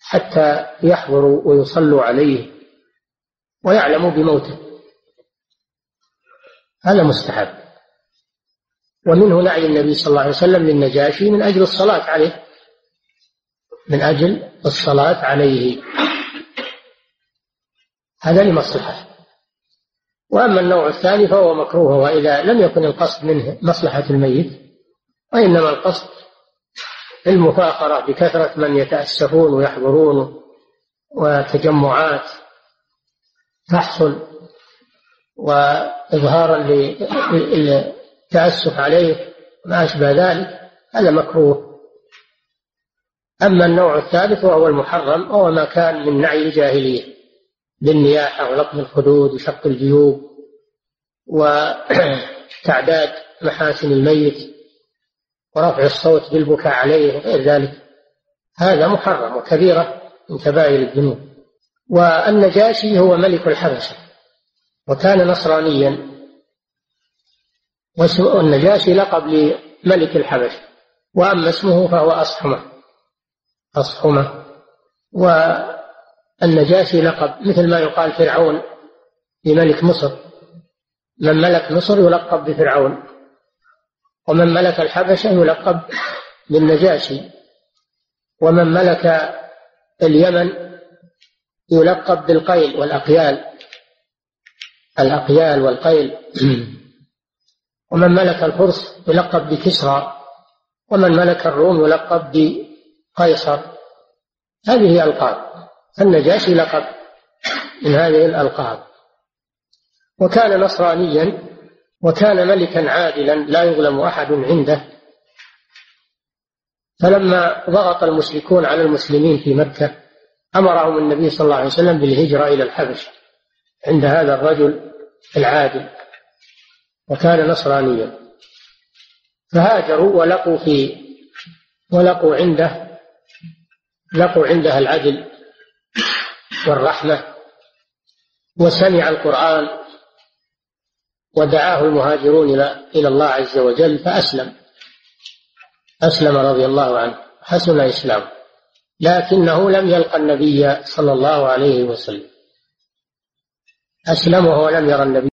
حتى يحضروا ويصلوا عليه ويعلموا بموته. هذا مستحب. ومنه نعي النبي صلى الله عليه وسلم للنجاشي من أجل الصلاة عليه. من أجل الصلاة عليه. هذا لمصلحة. وأما النوع الثاني فهو مكروه وإذا لم يكن القصد منه مصلحة الميت وإنما القصد المفاخرة بكثرة من يتأسفون ويحضرون وتجمعات تحصل وإظهارا للتأسف عليه ما أشبه ذلك هذا مكروه. أما النوع الثالث وهو المحرم وهو ما كان من نعي الجاهلية بالنياحة ولطم الخدود وشق الجيوب وتعداد محاسن الميت. ورفع الصوت بالبكاء عليه وغير ذلك. هذا محرم وكبيرة من كبائر الذنوب. والنجاشي هو ملك الحبشة. وكان نصرانيا. والنجاشي لقب لملك الحبشة. وأما اسمه فهو أصحمة. أصحمة. والنجاشي لقب مثل ما يقال فرعون لملك مصر. من ملك مصر يلقب بفرعون. ومن ملك الحبشة يلقب بالنجاشي ومن ملك اليمن يلقب بالقيل والأقيال الأقيال والقيل. ومن ملك الفرس يلقب بكسرى ومن ملك الروم يلقب بقيصر. هذه ألقاب النجاشي لقب من هذه الألقاب. وكان نصرانيا وكان ملكا عادلا لا يظلم أحد عنده. فلما ضغط المشركون على المسلمين في مكة أمرهم النبي صلى الله عليه وسلم بالهجرة إلى الحبش عند هذا الرجل العادل وكان نصرانيا. فهاجروا ولقوا في ولقوا عنده لقوا عنده العدل والرحمة وسمع القرآن ودعاه المهاجرون إلى إلى الله عز وجل فأسلم. أسلم رضي الله عنه. حسن إسلامه لكنه لم يلقى النبي صلى الله عليه وسلم. أسلم وهو لم يرى النبي